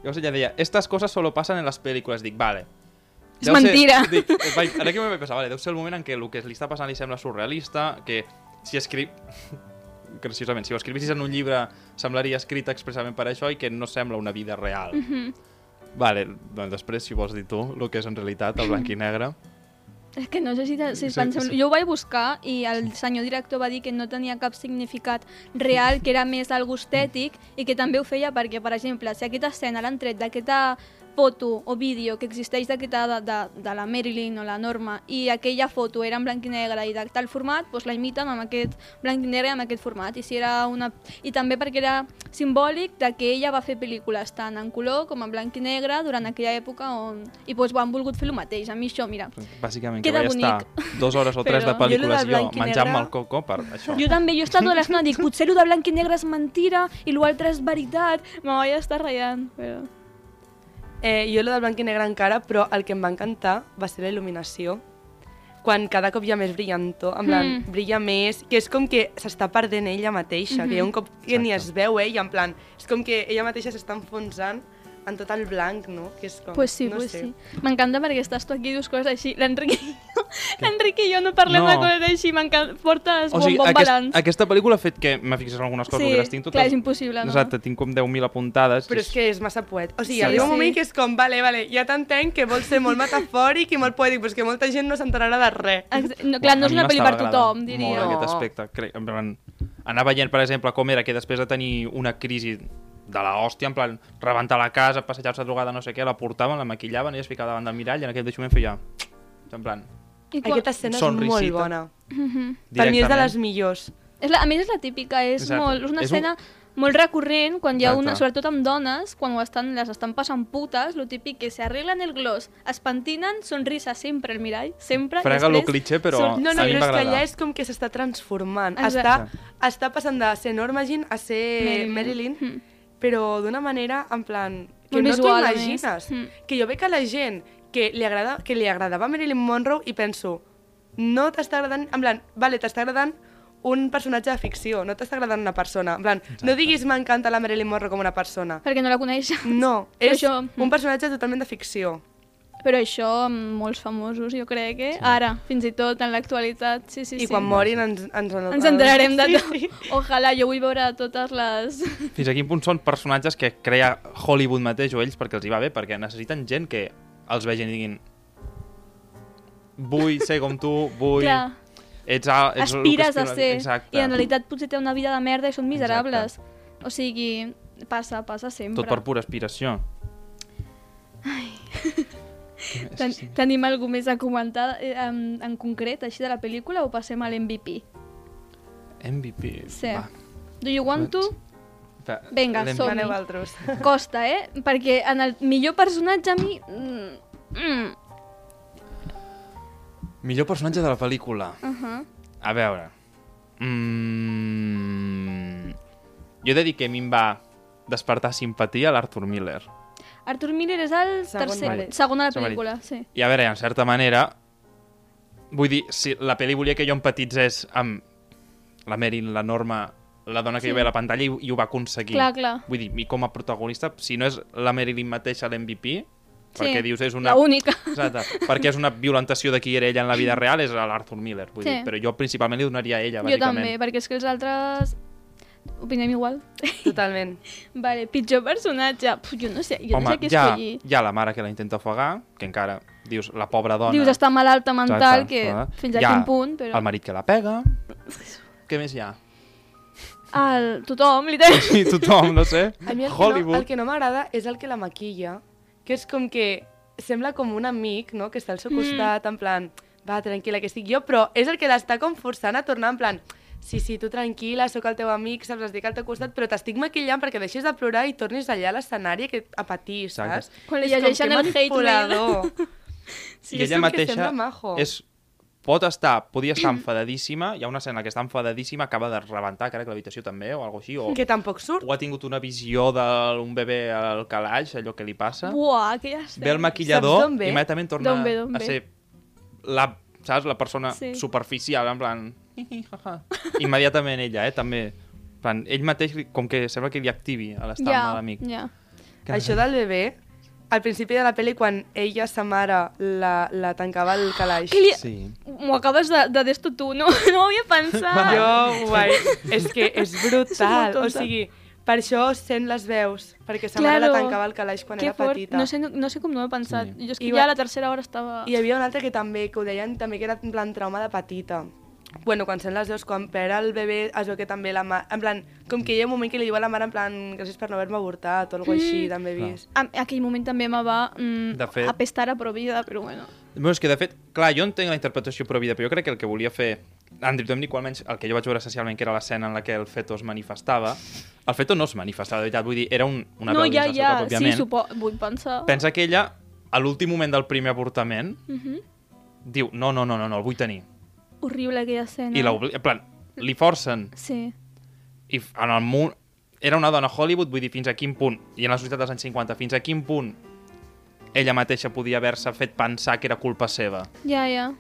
Speaker 3: llavors ella deia, estas cosas solo pasan en las películas. Dic, vale.
Speaker 2: És
Speaker 3: Deu ser-
Speaker 2: mentira. [LAUGHS]
Speaker 3: Dic, eh, vaig, ara que m'he pensat, vale, deu ser el moment en què el que li està passant li sembla surrealista, que si escriu... [LAUGHS] Graciosament, si ho escrivissis en un llibre semblaria escrit expressament per això i que no sembla una vida real. Mm
Speaker 2: Mhm.
Speaker 3: Vale, doncs després, si vols dir tu, el que és en realitat el blanc i negre.
Speaker 2: És que no sé si, si
Speaker 3: Sí,
Speaker 2: pensem...
Speaker 3: sí.
Speaker 2: Jo ho vaig buscar i el senyor director va dir que no tenia cap significat real, que era més algo estètic i que també ho feia perquè, per exemple, si aquesta escena l'han tret d'aquesta foto o vídeo que existeix d'aquesta de, de, de la Marilyn o la Norma i aquella foto era en blanc i negre i de tal format, doncs la imiten amb aquest blanc i negre i amb aquest format. I, si era una... I també perquè era simbòlic de que ella va fer pel·lícules tant en color com en blanc i negre durant aquella època on... i doncs ho han volgut fer el mateix. A mi això, mira,
Speaker 3: Bàsicament,
Speaker 2: Queda
Speaker 3: que vaig estar
Speaker 2: bonic.
Speaker 3: dues hores o tres de pel·lícules
Speaker 4: Jo
Speaker 3: jo, menjant-me
Speaker 4: negre-
Speaker 3: el coco per això.
Speaker 2: Jo també, jo he estat tota l'estona dic, potser el de blanc i negre és mentira i l'altre és veritat. Me vaig estar ratllant, però...
Speaker 4: Eh, jo lo del blanc i negre encara, però el que em va encantar va ser la il·luminació. Quan cada cop hi ha més brillantor, en plan,
Speaker 2: Mm.
Speaker 4: brilla més, que és com que s'està perdent ella mateixa, que hi ha un cop que ni es veu ella, en plan, és com que ella mateixa s'està enfonsant en tot el blanc, no? Que és com,
Speaker 2: Pues sí,
Speaker 4: no
Speaker 2: pues
Speaker 4: sé.
Speaker 2: sí. M'encanta perquè estàs tu aquí i dius coses així. L'Enric i jo, l'Enric i jo no parlem
Speaker 3: No.
Speaker 2: de coses així, m'encanta. Portes
Speaker 3: O
Speaker 2: bon,
Speaker 3: sigui,
Speaker 2: bon
Speaker 3: aquest,
Speaker 2: balanç.
Speaker 3: aquesta pel·lícula ha fet que me fixés en algunes coses,
Speaker 2: Sí,
Speaker 3: perquè les tinc totes...
Speaker 2: clar, és impossible, no?
Speaker 3: Exacte, tinc com 10.000 apuntades.
Speaker 4: Però és que és massa poet. O sigui,
Speaker 2: Sí,
Speaker 4: arriba un
Speaker 2: sí.
Speaker 4: moment que és com, vale, vale, ja t'entenc que vol ser molt metafòric i molt poètic, però és que molta gent no s'enterarà de res.
Speaker 2: Ex- No, clar, no és una pel·li per tothom, diria.
Speaker 3: Molt
Speaker 4: No.
Speaker 3: aquest aspecte. Crec, en plan, anar veient, per exemple, com era que després de tenir una crisi de la hòstia, en plan, rebentar la casa, passejar-se drogada, no sé què, la portaven, la maquillaven i es ficava davant del mirall i en aquell moment feia... En plan,
Speaker 2: I quan...
Speaker 4: Aquesta escena és molt bona.
Speaker 2: Mhm.
Speaker 4: Per mi és de les millors.
Speaker 2: És la, a més, és la típica, és,
Speaker 3: Exacte.
Speaker 2: molt, és una
Speaker 3: És un-
Speaker 2: escena molt recurrent quan hi ha una, sobretot amb dones, quan ho estan, les estan passant putes, lo típic que se arreglen el gloss, es pentinen, sonrisa sempre al mirall, sempre.
Speaker 3: Frega lo
Speaker 2: després
Speaker 3: cliché, però
Speaker 2: són-
Speaker 4: No, no,
Speaker 3: a mi
Speaker 4: però és que allà és com que s'està transformant.
Speaker 2: Exacte.
Speaker 4: Està, està passant de ser Norma Jean a ser
Speaker 2: Marilyn.
Speaker 4: Marilyn,
Speaker 2: Mm.
Speaker 4: Però d'una manera, en plan, que
Speaker 2: Molt
Speaker 4: no t'ho imagines.
Speaker 2: Mm.
Speaker 4: Que jo veig a la gent que li, agrada, que li agradava Marilyn Monroe i penso, no t'està agradant, en plan, vale, t'està agradant un personatge de ficció, no t'està agradant una persona. En plan, no diguis m'encanta la Marilyn Monroe com una persona.
Speaker 2: Perquè no la coneix.
Speaker 4: No, [LAUGHS] és
Speaker 2: això-
Speaker 4: un personatge totalment de ficció.
Speaker 2: Però això amb molts famosos, jo crec, eh? Ara, fins i tot en l'actualitat, sí, sí,
Speaker 4: I
Speaker 2: sí.
Speaker 4: quan morin ens, ens, en-
Speaker 2: Ens enterarem de
Speaker 4: Sí,
Speaker 2: tot.
Speaker 4: sí.
Speaker 2: Ojalà, jo vull veure totes les...
Speaker 3: Fins a quin punt són personatges que crea Hollywood mateix o ells perquè els hi va bé, perquè necessiten gent que els vegin i diguin vull ser com tu, vull...
Speaker 2: Clar,
Speaker 3: Ets, a, ets que
Speaker 2: aspires a ser.
Speaker 3: Exacte.
Speaker 2: I en realitat potser té una vida de merda i són miserables. O sigui, passa, passa sempre.
Speaker 3: Tot per pura aspiració. [LAUGHS]
Speaker 2: Ten Tenim alguna més a comentar eh, en, en concret, així de la pel·lícula, o passem a l'MVP?
Speaker 3: MVP.
Speaker 2: Sí.
Speaker 3: Va.
Speaker 2: Do you want to? Vinga.
Speaker 4: Aneu altres. [LAUGHS]
Speaker 2: Costa, eh? Perquè en el millor personatge a mi... Mm, mm,
Speaker 3: Millor personatge de la pel·lícula.
Speaker 2: uh -huh.
Speaker 3: A veure... Mm... Jo he de dir que a mi em va despertar simpatia l'Arthur Miller.
Speaker 2: Arthur Miller és el
Speaker 4: Segon
Speaker 2: tercer,
Speaker 4: marit.
Speaker 2: segon de la pel·lícula, sí.
Speaker 3: I a veure, en certa manera, vull dir, si la pel·li volia que jo empatitzés amb la Meryl, la Norma, la dona que
Speaker 2: Sí.
Speaker 3: hi veia a la pantalla i, i ho va aconseguir.
Speaker 2: Clar, clar.
Speaker 3: Vull dir, i com a protagonista, si no és la Marilyn mateixa l'MVP, perquè
Speaker 2: sí.
Speaker 3: dius és una...
Speaker 2: Única.
Speaker 3: Exacte, perquè és una violentació de qui era ella en la vida real, és l'Arthur Miller, vull
Speaker 2: Sí.
Speaker 3: dir, però jo principalment li donaria a ella,
Speaker 2: Jo
Speaker 3: bàsicament.
Speaker 2: també, perquè és que els altres... Opinem igual.
Speaker 4: Totalment. [LAUGHS]
Speaker 2: vale, pitjor personatge. Puh, jo no sé, jo
Speaker 3: Home,
Speaker 2: no sé què
Speaker 3: ha,
Speaker 2: escollir.
Speaker 3: hi ha la mare que la intenta ofegar, que encara, dius, la pobra dona...
Speaker 2: Dius, està malalta mental,
Speaker 3: Exacte,
Speaker 2: que
Speaker 3: clar.
Speaker 2: fins a quin punt, però...
Speaker 3: El marit que la pega... [LAUGHS] Què més hi ha?
Speaker 2: El... Tothom, literalment.
Speaker 3: Sí, tothom, no sé. [LAUGHS]
Speaker 4: A mi el
Speaker 3: Hollywood.
Speaker 4: que no, el que no m'agrada és el que la maquilla, que és com que sembla com un amic, no?, que està al seu costat, en plan, va, tranquil·la, que estic jo, però és el que l'està com forçant a tornar en plan sí, sí, tu tranquil·la, sóc el teu amic, saps, estic al teu costat, però t'estic maquillant perquè deixis de plorar i tornis allà a l'escenari que- a patir,
Speaker 3: Exacte.
Speaker 4: saps?
Speaker 2: Quan li llegeixen
Speaker 4: que
Speaker 2: el hate mail. [LAUGHS]
Speaker 4: Sí,
Speaker 3: I ella mateixa és, pot estar, podia estar enfadadíssima, hi ha una escena que està enfadadíssima, acaba de rebentar, crec, l'habitació també, o alguna així, o,
Speaker 4: Que tampoc surt.
Speaker 3: o ha tingut una visió d'un bebè al calaix, allò que li passa.
Speaker 2: Buah, que ja
Speaker 3: Ve el
Speaker 2: estem.
Speaker 3: maquillador
Speaker 4: ve?
Speaker 3: i immediatament torna
Speaker 2: ve, d'on
Speaker 3: a
Speaker 2: ve?
Speaker 3: ser la, saps, la persona
Speaker 2: Sí.
Speaker 3: superficial, en plan... Immediatament ella, eh, també. En plan, ell mateix, com que sembla que li activi a l'estar
Speaker 2: Ja,
Speaker 3: amb l'amic.
Speaker 2: ja.
Speaker 3: Que-
Speaker 4: Això del bebè, al principi de la pel·li, quan ella, sa mare, la, la tancava al calaix.
Speaker 2: Que li...
Speaker 3: Sí.
Speaker 2: M'ho acabes de, de d'esto tu, no, [LAUGHS] no ho havia pensat.
Speaker 4: Jo, [LAUGHS] guai, és que és [LAUGHS] brutal. O sigui, per això sent les veus, perquè sa mare
Speaker 2: Claro.
Speaker 4: la tancava al calaix quan
Speaker 2: Que
Speaker 4: era
Speaker 2: fort.
Speaker 4: petita.
Speaker 2: No sé, no, no sé com no ho he pensat.
Speaker 3: Sí.
Speaker 2: Jo és que
Speaker 4: I
Speaker 2: ja
Speaker 4: va-
Speaker 2: a la tercera hora estava...
Speaker 4: I hi havia un altre que també, que ho deien també que era en plan trauma de petita. Bueno, quan sent les veus, quan perd el bebè, es veu que també la mare... En plan, com que hi ha un moment que li diu a la mare en plan gràcies per no haver-me avortat o alguna cosa així, també he vist.
Speaker 2: En aquell moment també me va mm,
Speaker 3: De fet-
Speaker 2: apestar a provida, però bueno.
Speaker 3: Bueno, és que de fet, clar, jo entenc la interpretació provida, però jo crec que el que volia fer Andrew Dominic, o almenys el que jo vaig veure essencialment, que era l'escena en la que el feto es manifestava, el feto no es manifestava, de veritat, vull dir, era un, una
Speaker 2: no,
Speaker 3: veu
Speaker 2: ja, ja,
Speaker 3: seu pròpiament.
Speaker 2: sí, supo... vull pensar.
Speaker 3: Pensa que ella, a l'últim moment del primer avortament,
Speaker 2: Uh -huh.
Speaker 3: diu, no, no, no, no, no, el vull tenir.
Speaker 2: Horrible aquella escena.
Speaker 3: I l'obli... En plan, li forcen.
Speaker 2: Sí.
Speaker 3: I en el mu... Era una dona a Hollywood, vull dir, fins a quin punt, i en la societat dels anys 50, fins a quin punt ella mateixa podia haver-se fet pensar que era culpa seva.
Speaker 2: Ja, ja.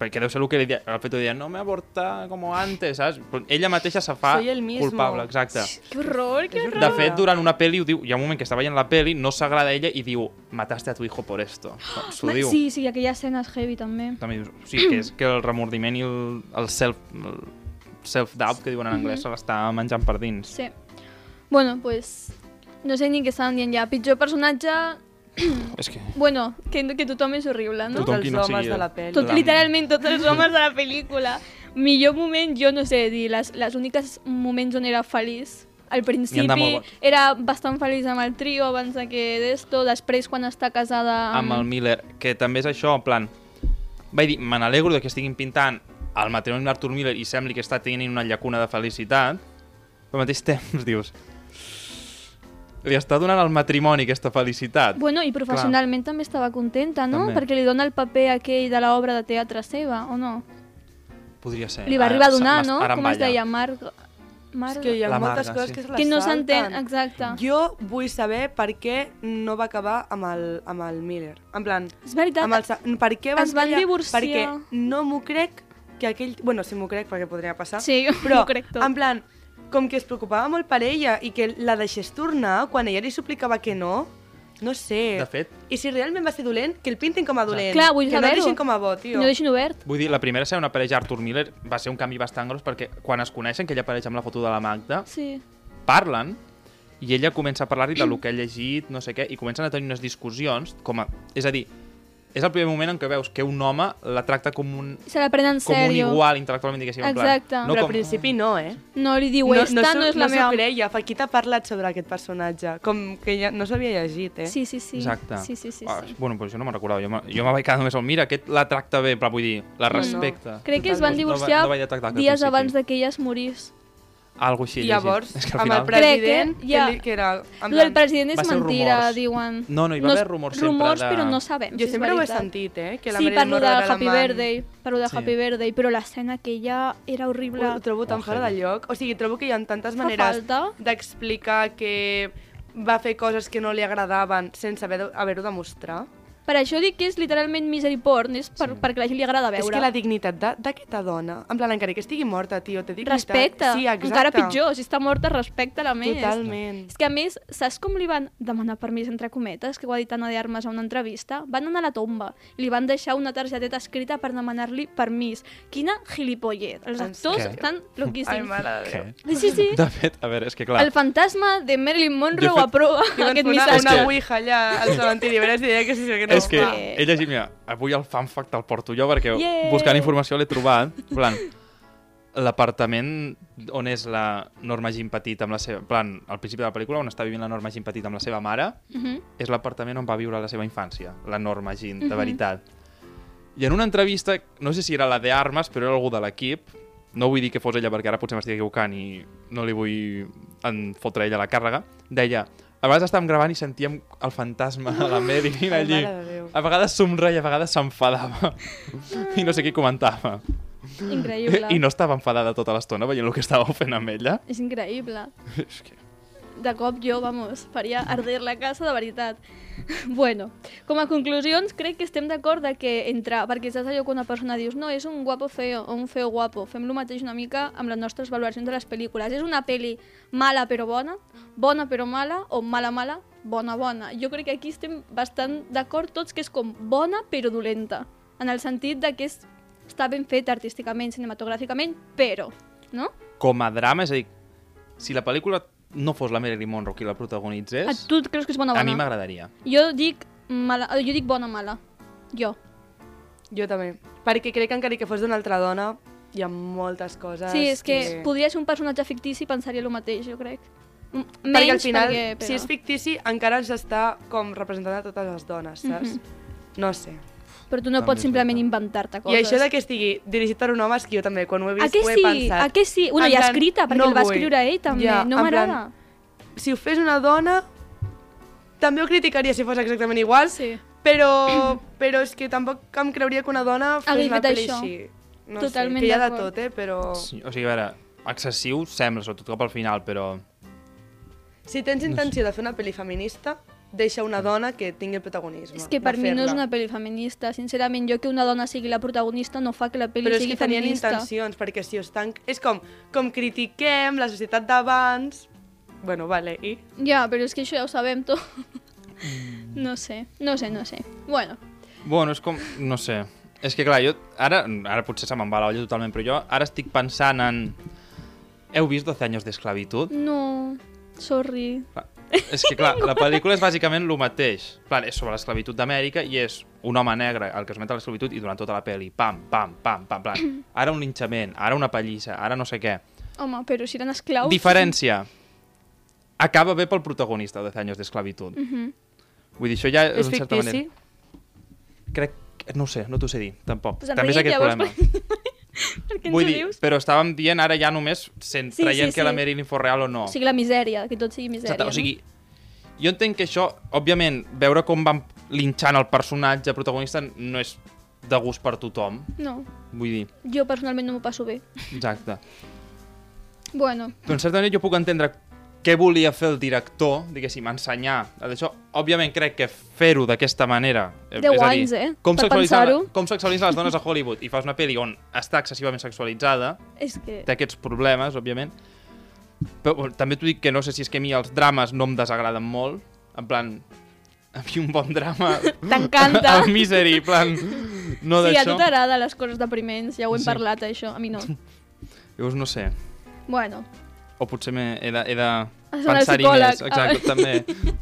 Speaker 3: Perquè deu ser el que li deia, el fet de dir, no me aborta com antes, saps? Però ella mateixa se fa
Speaker 4: Soy el mismo.
Speaker 3: culpable, exacte.
Speaker 2: Que horror, que horror.
Speaker 3: De fet, durant una pel·li, ho diu, hi ha un moment que està veient la pel·li, no s'agrada a ella i diu, mataste a tu hijo por esto. S'ho diu.
Speaker 2: Sí, sí, aquella escena és heavy també.
Speaker 3: També dius, o sigui, que és que el remordiment i el, el self el self-doubt que diuen en anglès se l'està menjant per dins.
Speaker 2: Sí. Bueno, pues... No sé ni què estaven dient ja. Pitjor personatge... [CLEARS THROAT]
Speaker 3: És que...
Speaker 2: Bueno, que, que tothom és horrible, no?
Speaker 3: Tothom
Speaker 4: Tots
Speaker 3: qui
Speaker 4: els
Speaker 3: no
Speaker 4: homes
Speaker 3: sigui-
Speaker 4: de la pel·li.
Speaker 2: Tot,
Speaker 3: la-
Speaker 2: literalment tots els homes de la pel·lícula. Millor moment, jo no sé dir, les, les úniques moments on era feliç. Al principi era bastant feliç amb el trio abans de que d'esto, després quan està casada amb...
Speaker 3: amb el Miller, que també és això, en plan... Vaig dir, me n'alegro de que estiguin pintant el matrimoni d'Arthur Miller i sembli que està tenint una llacuna de felicitat, però al mateix temps dius... Li està donant al matrimoni aquesta felicitat.
Speaker 2: Bueno, i professionalment també estava contenta, no?
Speaker 3: També.
Speaker 2: Perquè li dona el paper aquell de l'obra de teatre seva, o no?
Speaker 3: Podria ser.
Speaker 2: Li va arribar a donar, no? Com es deia? Marg... Marg...
Speaker 4: És que hi ha
Speaker 3: La
Speaker 4: moltes
Speaker 3: Marga,
Speaker 4: coses
Speaker 3: sí.
Speaker 4: que se les
Speaker 2: que no s'entén, exacte.
Speaker 4: Jo vull saber per què no va acabar amb el, amb el Miller. En plan,
Speaker 2: És veritat,
Speaker 4: amb el, per què van
Speaker 2: es van
Speaker 4: tallar?
Speaker 2: divorciar.
Speaker 4: Perquè no m'ho crec que aquell... Bueno, sí m'ho crec perquè podria passar.
Speaker 2: Sí, [LAUGHS]
Speaker 4: però
Speaker 2: m'ho crec tot.
Speaker 4: en plan, com que es preocupava molt per ella i que la deixés tornar quan ella li suplicava que no, no sé.
Speaker 3: De fet,
Speaker 4: I si realment va ser dolent, que el pintin com a dolent.
Speaker 2: Clar, vull
Speaker 4: que no el deixin com a bo, tio.
Speaker 2: no deixin obert.
Speaker 3: vull dir, la primera ser una parella Arthur Miller va ser un canvi bastant gros perquè quan es coneixen, que ella apareix amb la foto de la Magda,
Speaker 2: Sí.
Speaker 3: parlen i ella comença a parlar-li del [CLEARS THROAT] que ha llegit, no sé què, i comencen a tenir unes discussions, com a... És a dir, és el primer moment en què veus que un home la tracta com un,
Speaker 2: Se la prenen en
Speaker 3: com un
Speaker 2: sèrio.
Speaker 3: igual intel·lectualment, diguéssim.
Speaker 2: Exacte.
Speaker 3: Plan, no
Speaker 4: Però
Speaker 3: com...
Speaker 4: al principi no, eh?
Speaker 2: No li diu, esta no,
Speaker 4: s'ho-
Speaker 2: és la
Speaker 4: no
Speaker 2: meva...
Speaker 4: s'ho creia. Fa qui t'ha parlat sobre aquest personatge? Com que ja no s'havia llegit, eh?
Speaker 2: Sí, sí, sí.
Speaker 3: Exacte.
Speaker 2: Sí, sí, sí.
Speaker 3: Ah,
Speaker 2: sí.
Speaker 3: bueno, pues jo no me'n recordava. Jo me, jo me vaig quedar només al mira, aquest la tracta bé, però vull dir, la
Speaker 2: No, no.
Speaker 3: respecta.
Speaker 2: Crec que es van
Speaker 3: No va-
Speaker 2: divorciar
Speaker 3: no que al
Speaker 2: dies
Speaker 3: principi.
Speaker 2: abans de que ella es morís.
Speaker 3: Algo així.
Speaker 4: llavors,
Speaker 3: És que al
Speaker 4: amb el president,
Speaker 2: Crec que ja-
Speaker 4: que, li- que era... en
Speaker 2: del
Speaker 4: plan,
Speaker 2: president
Speaker 3: va
Speaker 2: és
Speaker 3: ser
Speaker 2: mentira,
Speaker 3: rumors.
Speaker 2: diuen.
Speaker 3: No, no, hi va haver rumors sempre
Speaker 2: Rumors,
Speaker 3: de-
Speaker 2: però no sabem
Speaker 4: Jo
Speaker 2: si
Speaker 4: sempre ho he
Speaker 2: veritat.
Speaker 4: sentit, eh? Que la
Speaker 2: sí,
Speaker 4: Marilyn
Speaker 2: parlo de
Speaker 4: Monroe era
Speaker 2: Happy. Birthday, parlo de
Speaker 3: Sí.
Speaker 2: Happy Birthday, però l'escena aquella era horrible.
Speaker 4: Ho trobo tan
Speaker 3: Oh,
Speaker 4: fora de
Speaker 3: heavy.
Speaker 4: lloc. O sigui, trobo que hi ha tantes
Speaker 2: Fa
Speaker 4: maneres
Speaker 2: falta.
Speaker 4: d'explicar que va fer coses que no li agradaven sense haver- haver-ho de mostrar.
Speaker 2: Per això dic que és literalment misery porn, és per, perquè a la gent li agrada veure.
Speaker 4: És que la dignitat d'aquesta dona, en plan, encara que estigui morta, tio, té dignitat.
Speaker 2: Respecta.
Speaker 4: Sí, exacte.
Speaker 2: Encara pitjor, si està morta, respecta-la més.
Speaker 4: Totalment.
Speaker 2: És que a més, saps com li van demanar permís entre cometes, que ho ha dit Anna de Armas a una entrevista? Van anar a la tomba i li van deixar una targeteta escrita per demanar-li permís. Quina gilipollet. Els actors
Speaker 3: sèrio?
Speaker 2: estan
Speaker 4: Ai,
Speaker 2: loquíssims.
Speaker 4: mare de?
Speaker 2: Sí, sí, sí.
Speaker 3: De fet, a veure, és que clar...
Speaker 2: El fantasma de Marilyn Monroe
Speaker 3: fet-
Speaker 2: aprova aquest
Speaker 4: una,
Speaker 2: missatge.
Speaker 4: una
Speaker 3: que-
Speaker 4: ouija allà al cementiri, a veure si deia que sí, que no.
Speaker 3: És que he llegit, mira, avui el fan fact el porto jo perquè
Speaker 2: Yeah!
Speaker 3: buscant informació l'he trobat. Plan, l'apartament on és la Norma Jean Petit amb la seva... Plan, al principi de la pel·lícula, on està vivint la Norma Jean Petit amb la seva mare,
Speaker 2: Mhm.
Speaker 3: és l'apartament on va viure la seva infància, la Norma Jean, de
Speaker 2: Mhm.
Speaker 3: veritat. I en una entrevista, no sé si era la de Armes, però era algú de l'equip, no vull dir que fos ella perquè ara potser m'estic equivocant i no li vull en fotre ella la càrrega, deia a vegades estàvem gravant i sentíem el fantasma de la Marilyn allí. A vegades somreia, a vegades s'enfadava. I no sé qui comentava.
Speaker 2: Increïble.
Speaker 3: I no estava enfadada tota l'estona veient el que estàveu fent amb ella.
Speaker 2: És increïble. [LAUGHS]
Speaker 3: És que...
Speaker 2: De cop jo, vamos, faria arder la casa de veritat. [LAUGHS] Bueno, com a conclusions, crec que estem d'acord que entre... Perquè saps allò que una persona dius no, és un guapo feo o un feo guapo. Fem lo mateix una mica amb les nostres valoracions de les pel·lícules. És una pel·li mala però bona, bona però mala, o mala mala, bona bona. Jo crec que aquí estem bastant d'acord tots que és com bona però dolenta. En el sentit de que és, està ben fet artísticament, cinematogràficament, però, no?
Speaker 3: Com a drama, és a dir, si la pel·lícula no fos la Marilyn Monroe qui la protagonitzés,
Speaker 2: A tu creus que és bona
Speaker 3: a
Speaker 2: bona?
Speaker 3: mi m'agradaria.
Speaker 2: Jo dic mala, eh, jo dic bona mala. Jo.
Speaker 4: Jo també. Perquè crec que encara que fos d'una altra dona, hi ha moltes coses
Speaker 2: Sí, és que podria ser un personatge fictici i pensaria el mateix, jo crec. M-
Speaker 4: Perquè al
Speaker 2: Menys
Speaker 4: final,
Speaker 2: perquè, però...
Speaker 4: si és fictici, encara ens està com representant a totes les dones, saps? No sé.
Speaker 2: Però tu no
Speaker 3: També
Speaker 2: pots simplement inventar-te
Speaker 4: I
Speaker 2: coses.
Speaker 4: això de que estigui dirigit per un home és que jo també, quan ho he
Speaker 2: A
Speaker 4: vist,
Speaker 2: què
Speaker 4: ho he
Speaker 2: sí?
Speaker 4: pensat.
Speaker 2: A què sí? I
Speaker 4: plan,
Speaker 2: escrita, perquè
Speaker 4: no
Speaker 2: el va
Speaker 4: vull.
Speaker 2: escriure ell també.
Speaker 4: Ja,
Speaker 2: no m'agrada.
Speaker 4: Si ho fes una dona, també ho criticaria si fos exactament igual,
Speaker 2: Sí.
Speaker 4: però, però és que tampoc em creuria que una dona fes
Speaker 2: Hagués
Speaker 4: una pel·li així. No
Speaker 2: Totalment
Speaker 4: sé, que hi ha de tot, eh? Però
Speaker 3: Sí, o sigui, a veure, excessiu sembla, sobretot cap al final, però...
Speaker 4: si tens intenció de fer una pel·li feminista, deixa una dona que tingui el protagonisme.
Speaker 2: És que per mi no és una pel·li feminista. Sincerament, jo que una dona sigui la protagonista no fa que la pel·li
Speaker 4: Però és
Speaker 2: sigui
Speaker 4: que tenien
Speaker 2: feminista.
Speaker 4: intencions, perquè si ho estan... És com, com critiquem la societat d'abans... Bueno, vale, i...
Speaker 2: Ja, però és que això ja ho sabem tot. [LAUGHS] No sé, no sé, no sé. Bueno,
Speaker 3: Bueno, és com... no sé. És que clar, jo ara, ara potser se me'n va la olla totalment, però jo ara estic pensant en... Heu vist 12 anys d'esclavitud?
Speaker 2: no... Sorry.
Speaker 3: És que clar, [LAUGHS] la pel·lícula és bàsicament el mateix. Clar, és sobre l'esclavitud d'Amèrica i és un home negre el que es met a l'esclavitud i durant tota la pel·li, pam, pam, pam, pam, pam. [CLEARS THROAT] Ara un linxament, ara una pallissa, ara no sé què.
Speaker 2: Home, però si eren esclaus...
Speaker 3: Diferència. Acaba bé pel protagonista de 10 anys d'esclavitud.
Speaker 2: Mhm.
Speaker 3: Vull dir, això ja és,
Speaker 4: És
Speaker 3: en certa
Speaker 4: fictici?
Speaker 3: manera... Crec. No ho sé, no t'ho sé dir, tampoc.
Speaker 2: Pues
Speaker 3: També és aquest problema.
Speaker 2: Per [LAUGHS] [LAUGHS] què ens
Speaker 3: Vull
Speaker 2: ho
Speaker 3: dir,
Speaker 2: dius?
Speaker 3: però estàvem dient ara ja només sent,
Speaker 2: Sí,
Speaker 3: traient
Speaker 2: sí,
Speaker 3: que la. Marilyn fos real o no.
Speaker 2: O sigui, la misèria, que tot sigui misèria.
Speaker 3: Exacte, o sigui, jo entenc que això, òbviament, veure com van linxant el personatge protagonista no és de gust per tothom,
Speaker 2: No? no,
Speaker 3: vull dir,
Speaker 2: jo personalment no m'ho passo bé.
Speaker 3: exacte.
Speaker 2: Bueno,
Speaker 3: Però en certa manera jo puc entendre què volia fer el director, diguéssim, ensenyar. D'això, òbviament crec que fer-ho d'aquesta manera... eh,
Speaker 2: Deu
Speaker 3: és a dir,
Speaker 2: anys, eh,
Speaker 3: Com
Speaker 2: pensar-ho.
Speaker 3: com sexualitzar les dones a Hollywood i fas una pel·li on està excessivament sexualitzada,
Speaker 2: és que...
Speaker 3: té aquests problemes, òbviament. Però bueno, també t'ho dic que no sé si és que a mi els drames no em desagraden molt. En plan, [LAUGHS] a mi un bon drama... [LAUGHS]
Speaker 2: T'encanta. [LAUGHS]
Speaker 3: El Misery, en plan... No
Speaker 2: sí, a tu t'agrada les coses depriments, ja ho hem
Speaker 3: Sí.
Speaker 2: parlat, això. A mi no.
Speaker 3: Llavors no sé.
Speaker 2: Bueno,
Speaker 3: O potser m'he- he de, he de pensar-hi més. Exacte, també.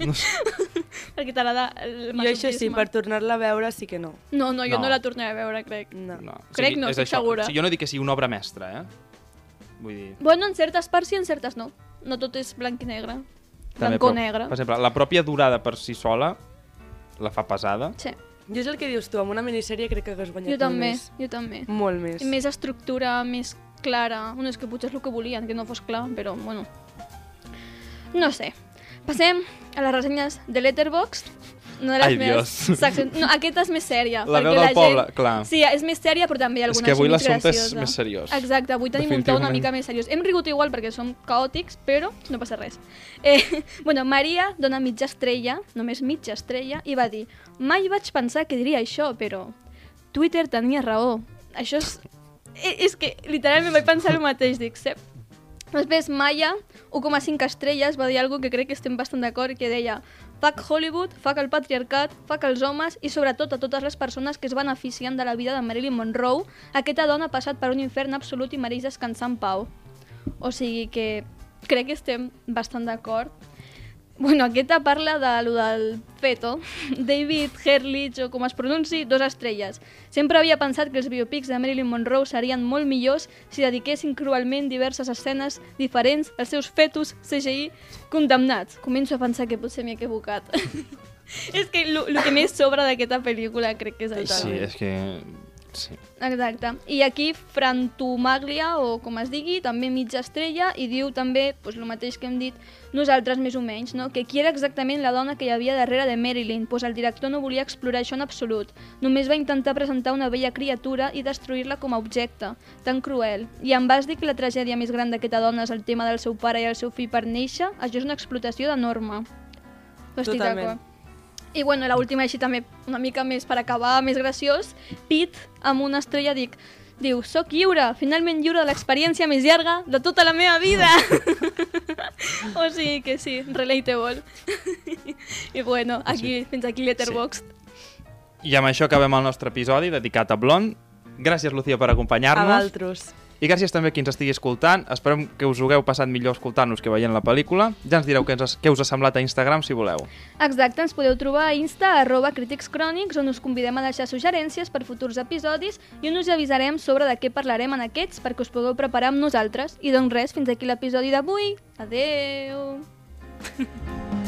Speaker 3: No sé. [LAUGHS]
Speaker 2: perquè t'agrada el
Speaker 4: Jo això sí, per tornar-la a veure sí que no.
Speaker 2: No, no, jo no.
Speaker 3: No.
Speaker 2: la tornaré a veure, crec.
Speaker 4: No.
Speaker 3: No.
Speaker 2: Crec no,
Speaker 3: és
Speaker 2: estic
Speaker 3: això.
Speaker 2: segura.
Speaker 3: O sigui, jo no dic que sigui una obra mestra, eh? Vull dir...
Speaker 2: Bueno, en certes parts sí, en certes no. No tot és blanc i negre.
Speaker 3: també,
Speaker 2: Blanc o
Speaker 3: però,
Speaker 2: negre.
Speaker 3: Per exemple, la pròpia durada per si sola la fa pesada.
Speaker 2: Sí,
Speaker 4: Jo és el que dius tu, amb una minissèrie crec que hagués guanyat
Speaker 2: jo també,
Speaker 4: molt més.
Speaker 2: jo també.
Speaker 4: Molt més.
Speaker 2: Més estructura, més clara. Bueno, és que potser és el que volien, que no fos clar, però bueno. No sé. Passem a les ressenyes de Letterboxd. Una de les
Speaker 3: Ai,
Speaker 2: meves
Speaker 3: Dios.
Speaker 2: seccions- No, aquesta és més sèria.
Speaker 3: La veu del poble, clar.
Speaker 2: Sí, és més sèria, però també hi ha
Speaker 3: És
Speaker 2: alguna
Speaker 3: que avui l'assumpte és més seriós.
Speaker 2: Exacte, avui tenim un to una mica més seriós. Hem rigut igual perquè som caòtics, però no passa res. Eh, [LAUGHS] bueno, Maria dona mitja estrella, només mitja estrella, i va dir mai vaig pensar que diria això, però Twitter tenia raó. Això és... És que literalment vaig pensar el mateix, dic, sí. Després Maya, 1,5 estrelles, va dir alguna que crec que estem bastant d'acord, que deia fuck Hollywood, fuck el patriarcat, fuck els homes i sobretot a totes les persones que es beneficien de la vida de Marilyn Monroe. Aquesta dona ha passat per un infern absolut i mereix descansar en pau. O sigui que crec que estem bastant d'acord. Bueno, aquesta parla de lo del feto. [LAUGHS] David Herlich, o com es pronunci, dos estrelles. Sempre havia pensat que els biopics de Marilyn Monroe serien molt millors si dediquessin cruelment diverses escenes diferents als seus fetus CGI condemnats. Començo a pensar que potser m'he equivocat. [LAUGHS] és que el que més sobra d'aquesta pel·lícula crec que és el
Speaker 3: Sí, és que Sí.
Speaker 2: Exacte. I aquí Frantumaglia, o com es digui, també mitja estrella, i diu també pues, el mateix que hem dit nosaltres més o menys, no? que qui era exactament la dona que hi havia darrere de Marilyn, pues el director no volia explorar això en absolut. Només va intentar presentar una vella criatura i destruir-la com a objecte. Tan cruel. I em vas dir que la tragèdia més gran d'aquesta dona és el tema del seu pare i el seu fill per néixer? Això és una explotació de norma. Estic
Speaker 4: Totalment.
Speaker 2: d'acord. I bueno, l'última així també una mica més per acabar, més graciós, Pete amb una estrella dic, diu, soc lliure, finalment lliure de l'experiència més llarga de tota la meva vida. [LAUGHS] o sigui que sí, relatable. I bueno, aquí, fins aquí Letterboxd.
Speaker 3: I amb això acabem el nostre episodi dedicat a Blond. Gràcies, Lucía, per
Speaker 4: A
Speaker 3: acompanyar-nos. I gràcies també a qui ens estigui escoltant. Esperem que us ho hagueu passat millor escoltant-nos que veient la pel·lícula. Ja ens direu què, ens, què us ha semblat a Instagram, si voleu.
Speaker 2: Exacte, ens podeu trobar a Insta, arroba Crítics Crònics, on us convidem a deixar suggerències per futurs episodis i on us avisarem sobre de què parlarem en aquests perquè us pugueu preparar amb nosaltres. I doncs res, fins aquí l'episodi d'avui. Adeu! [LAUGHS]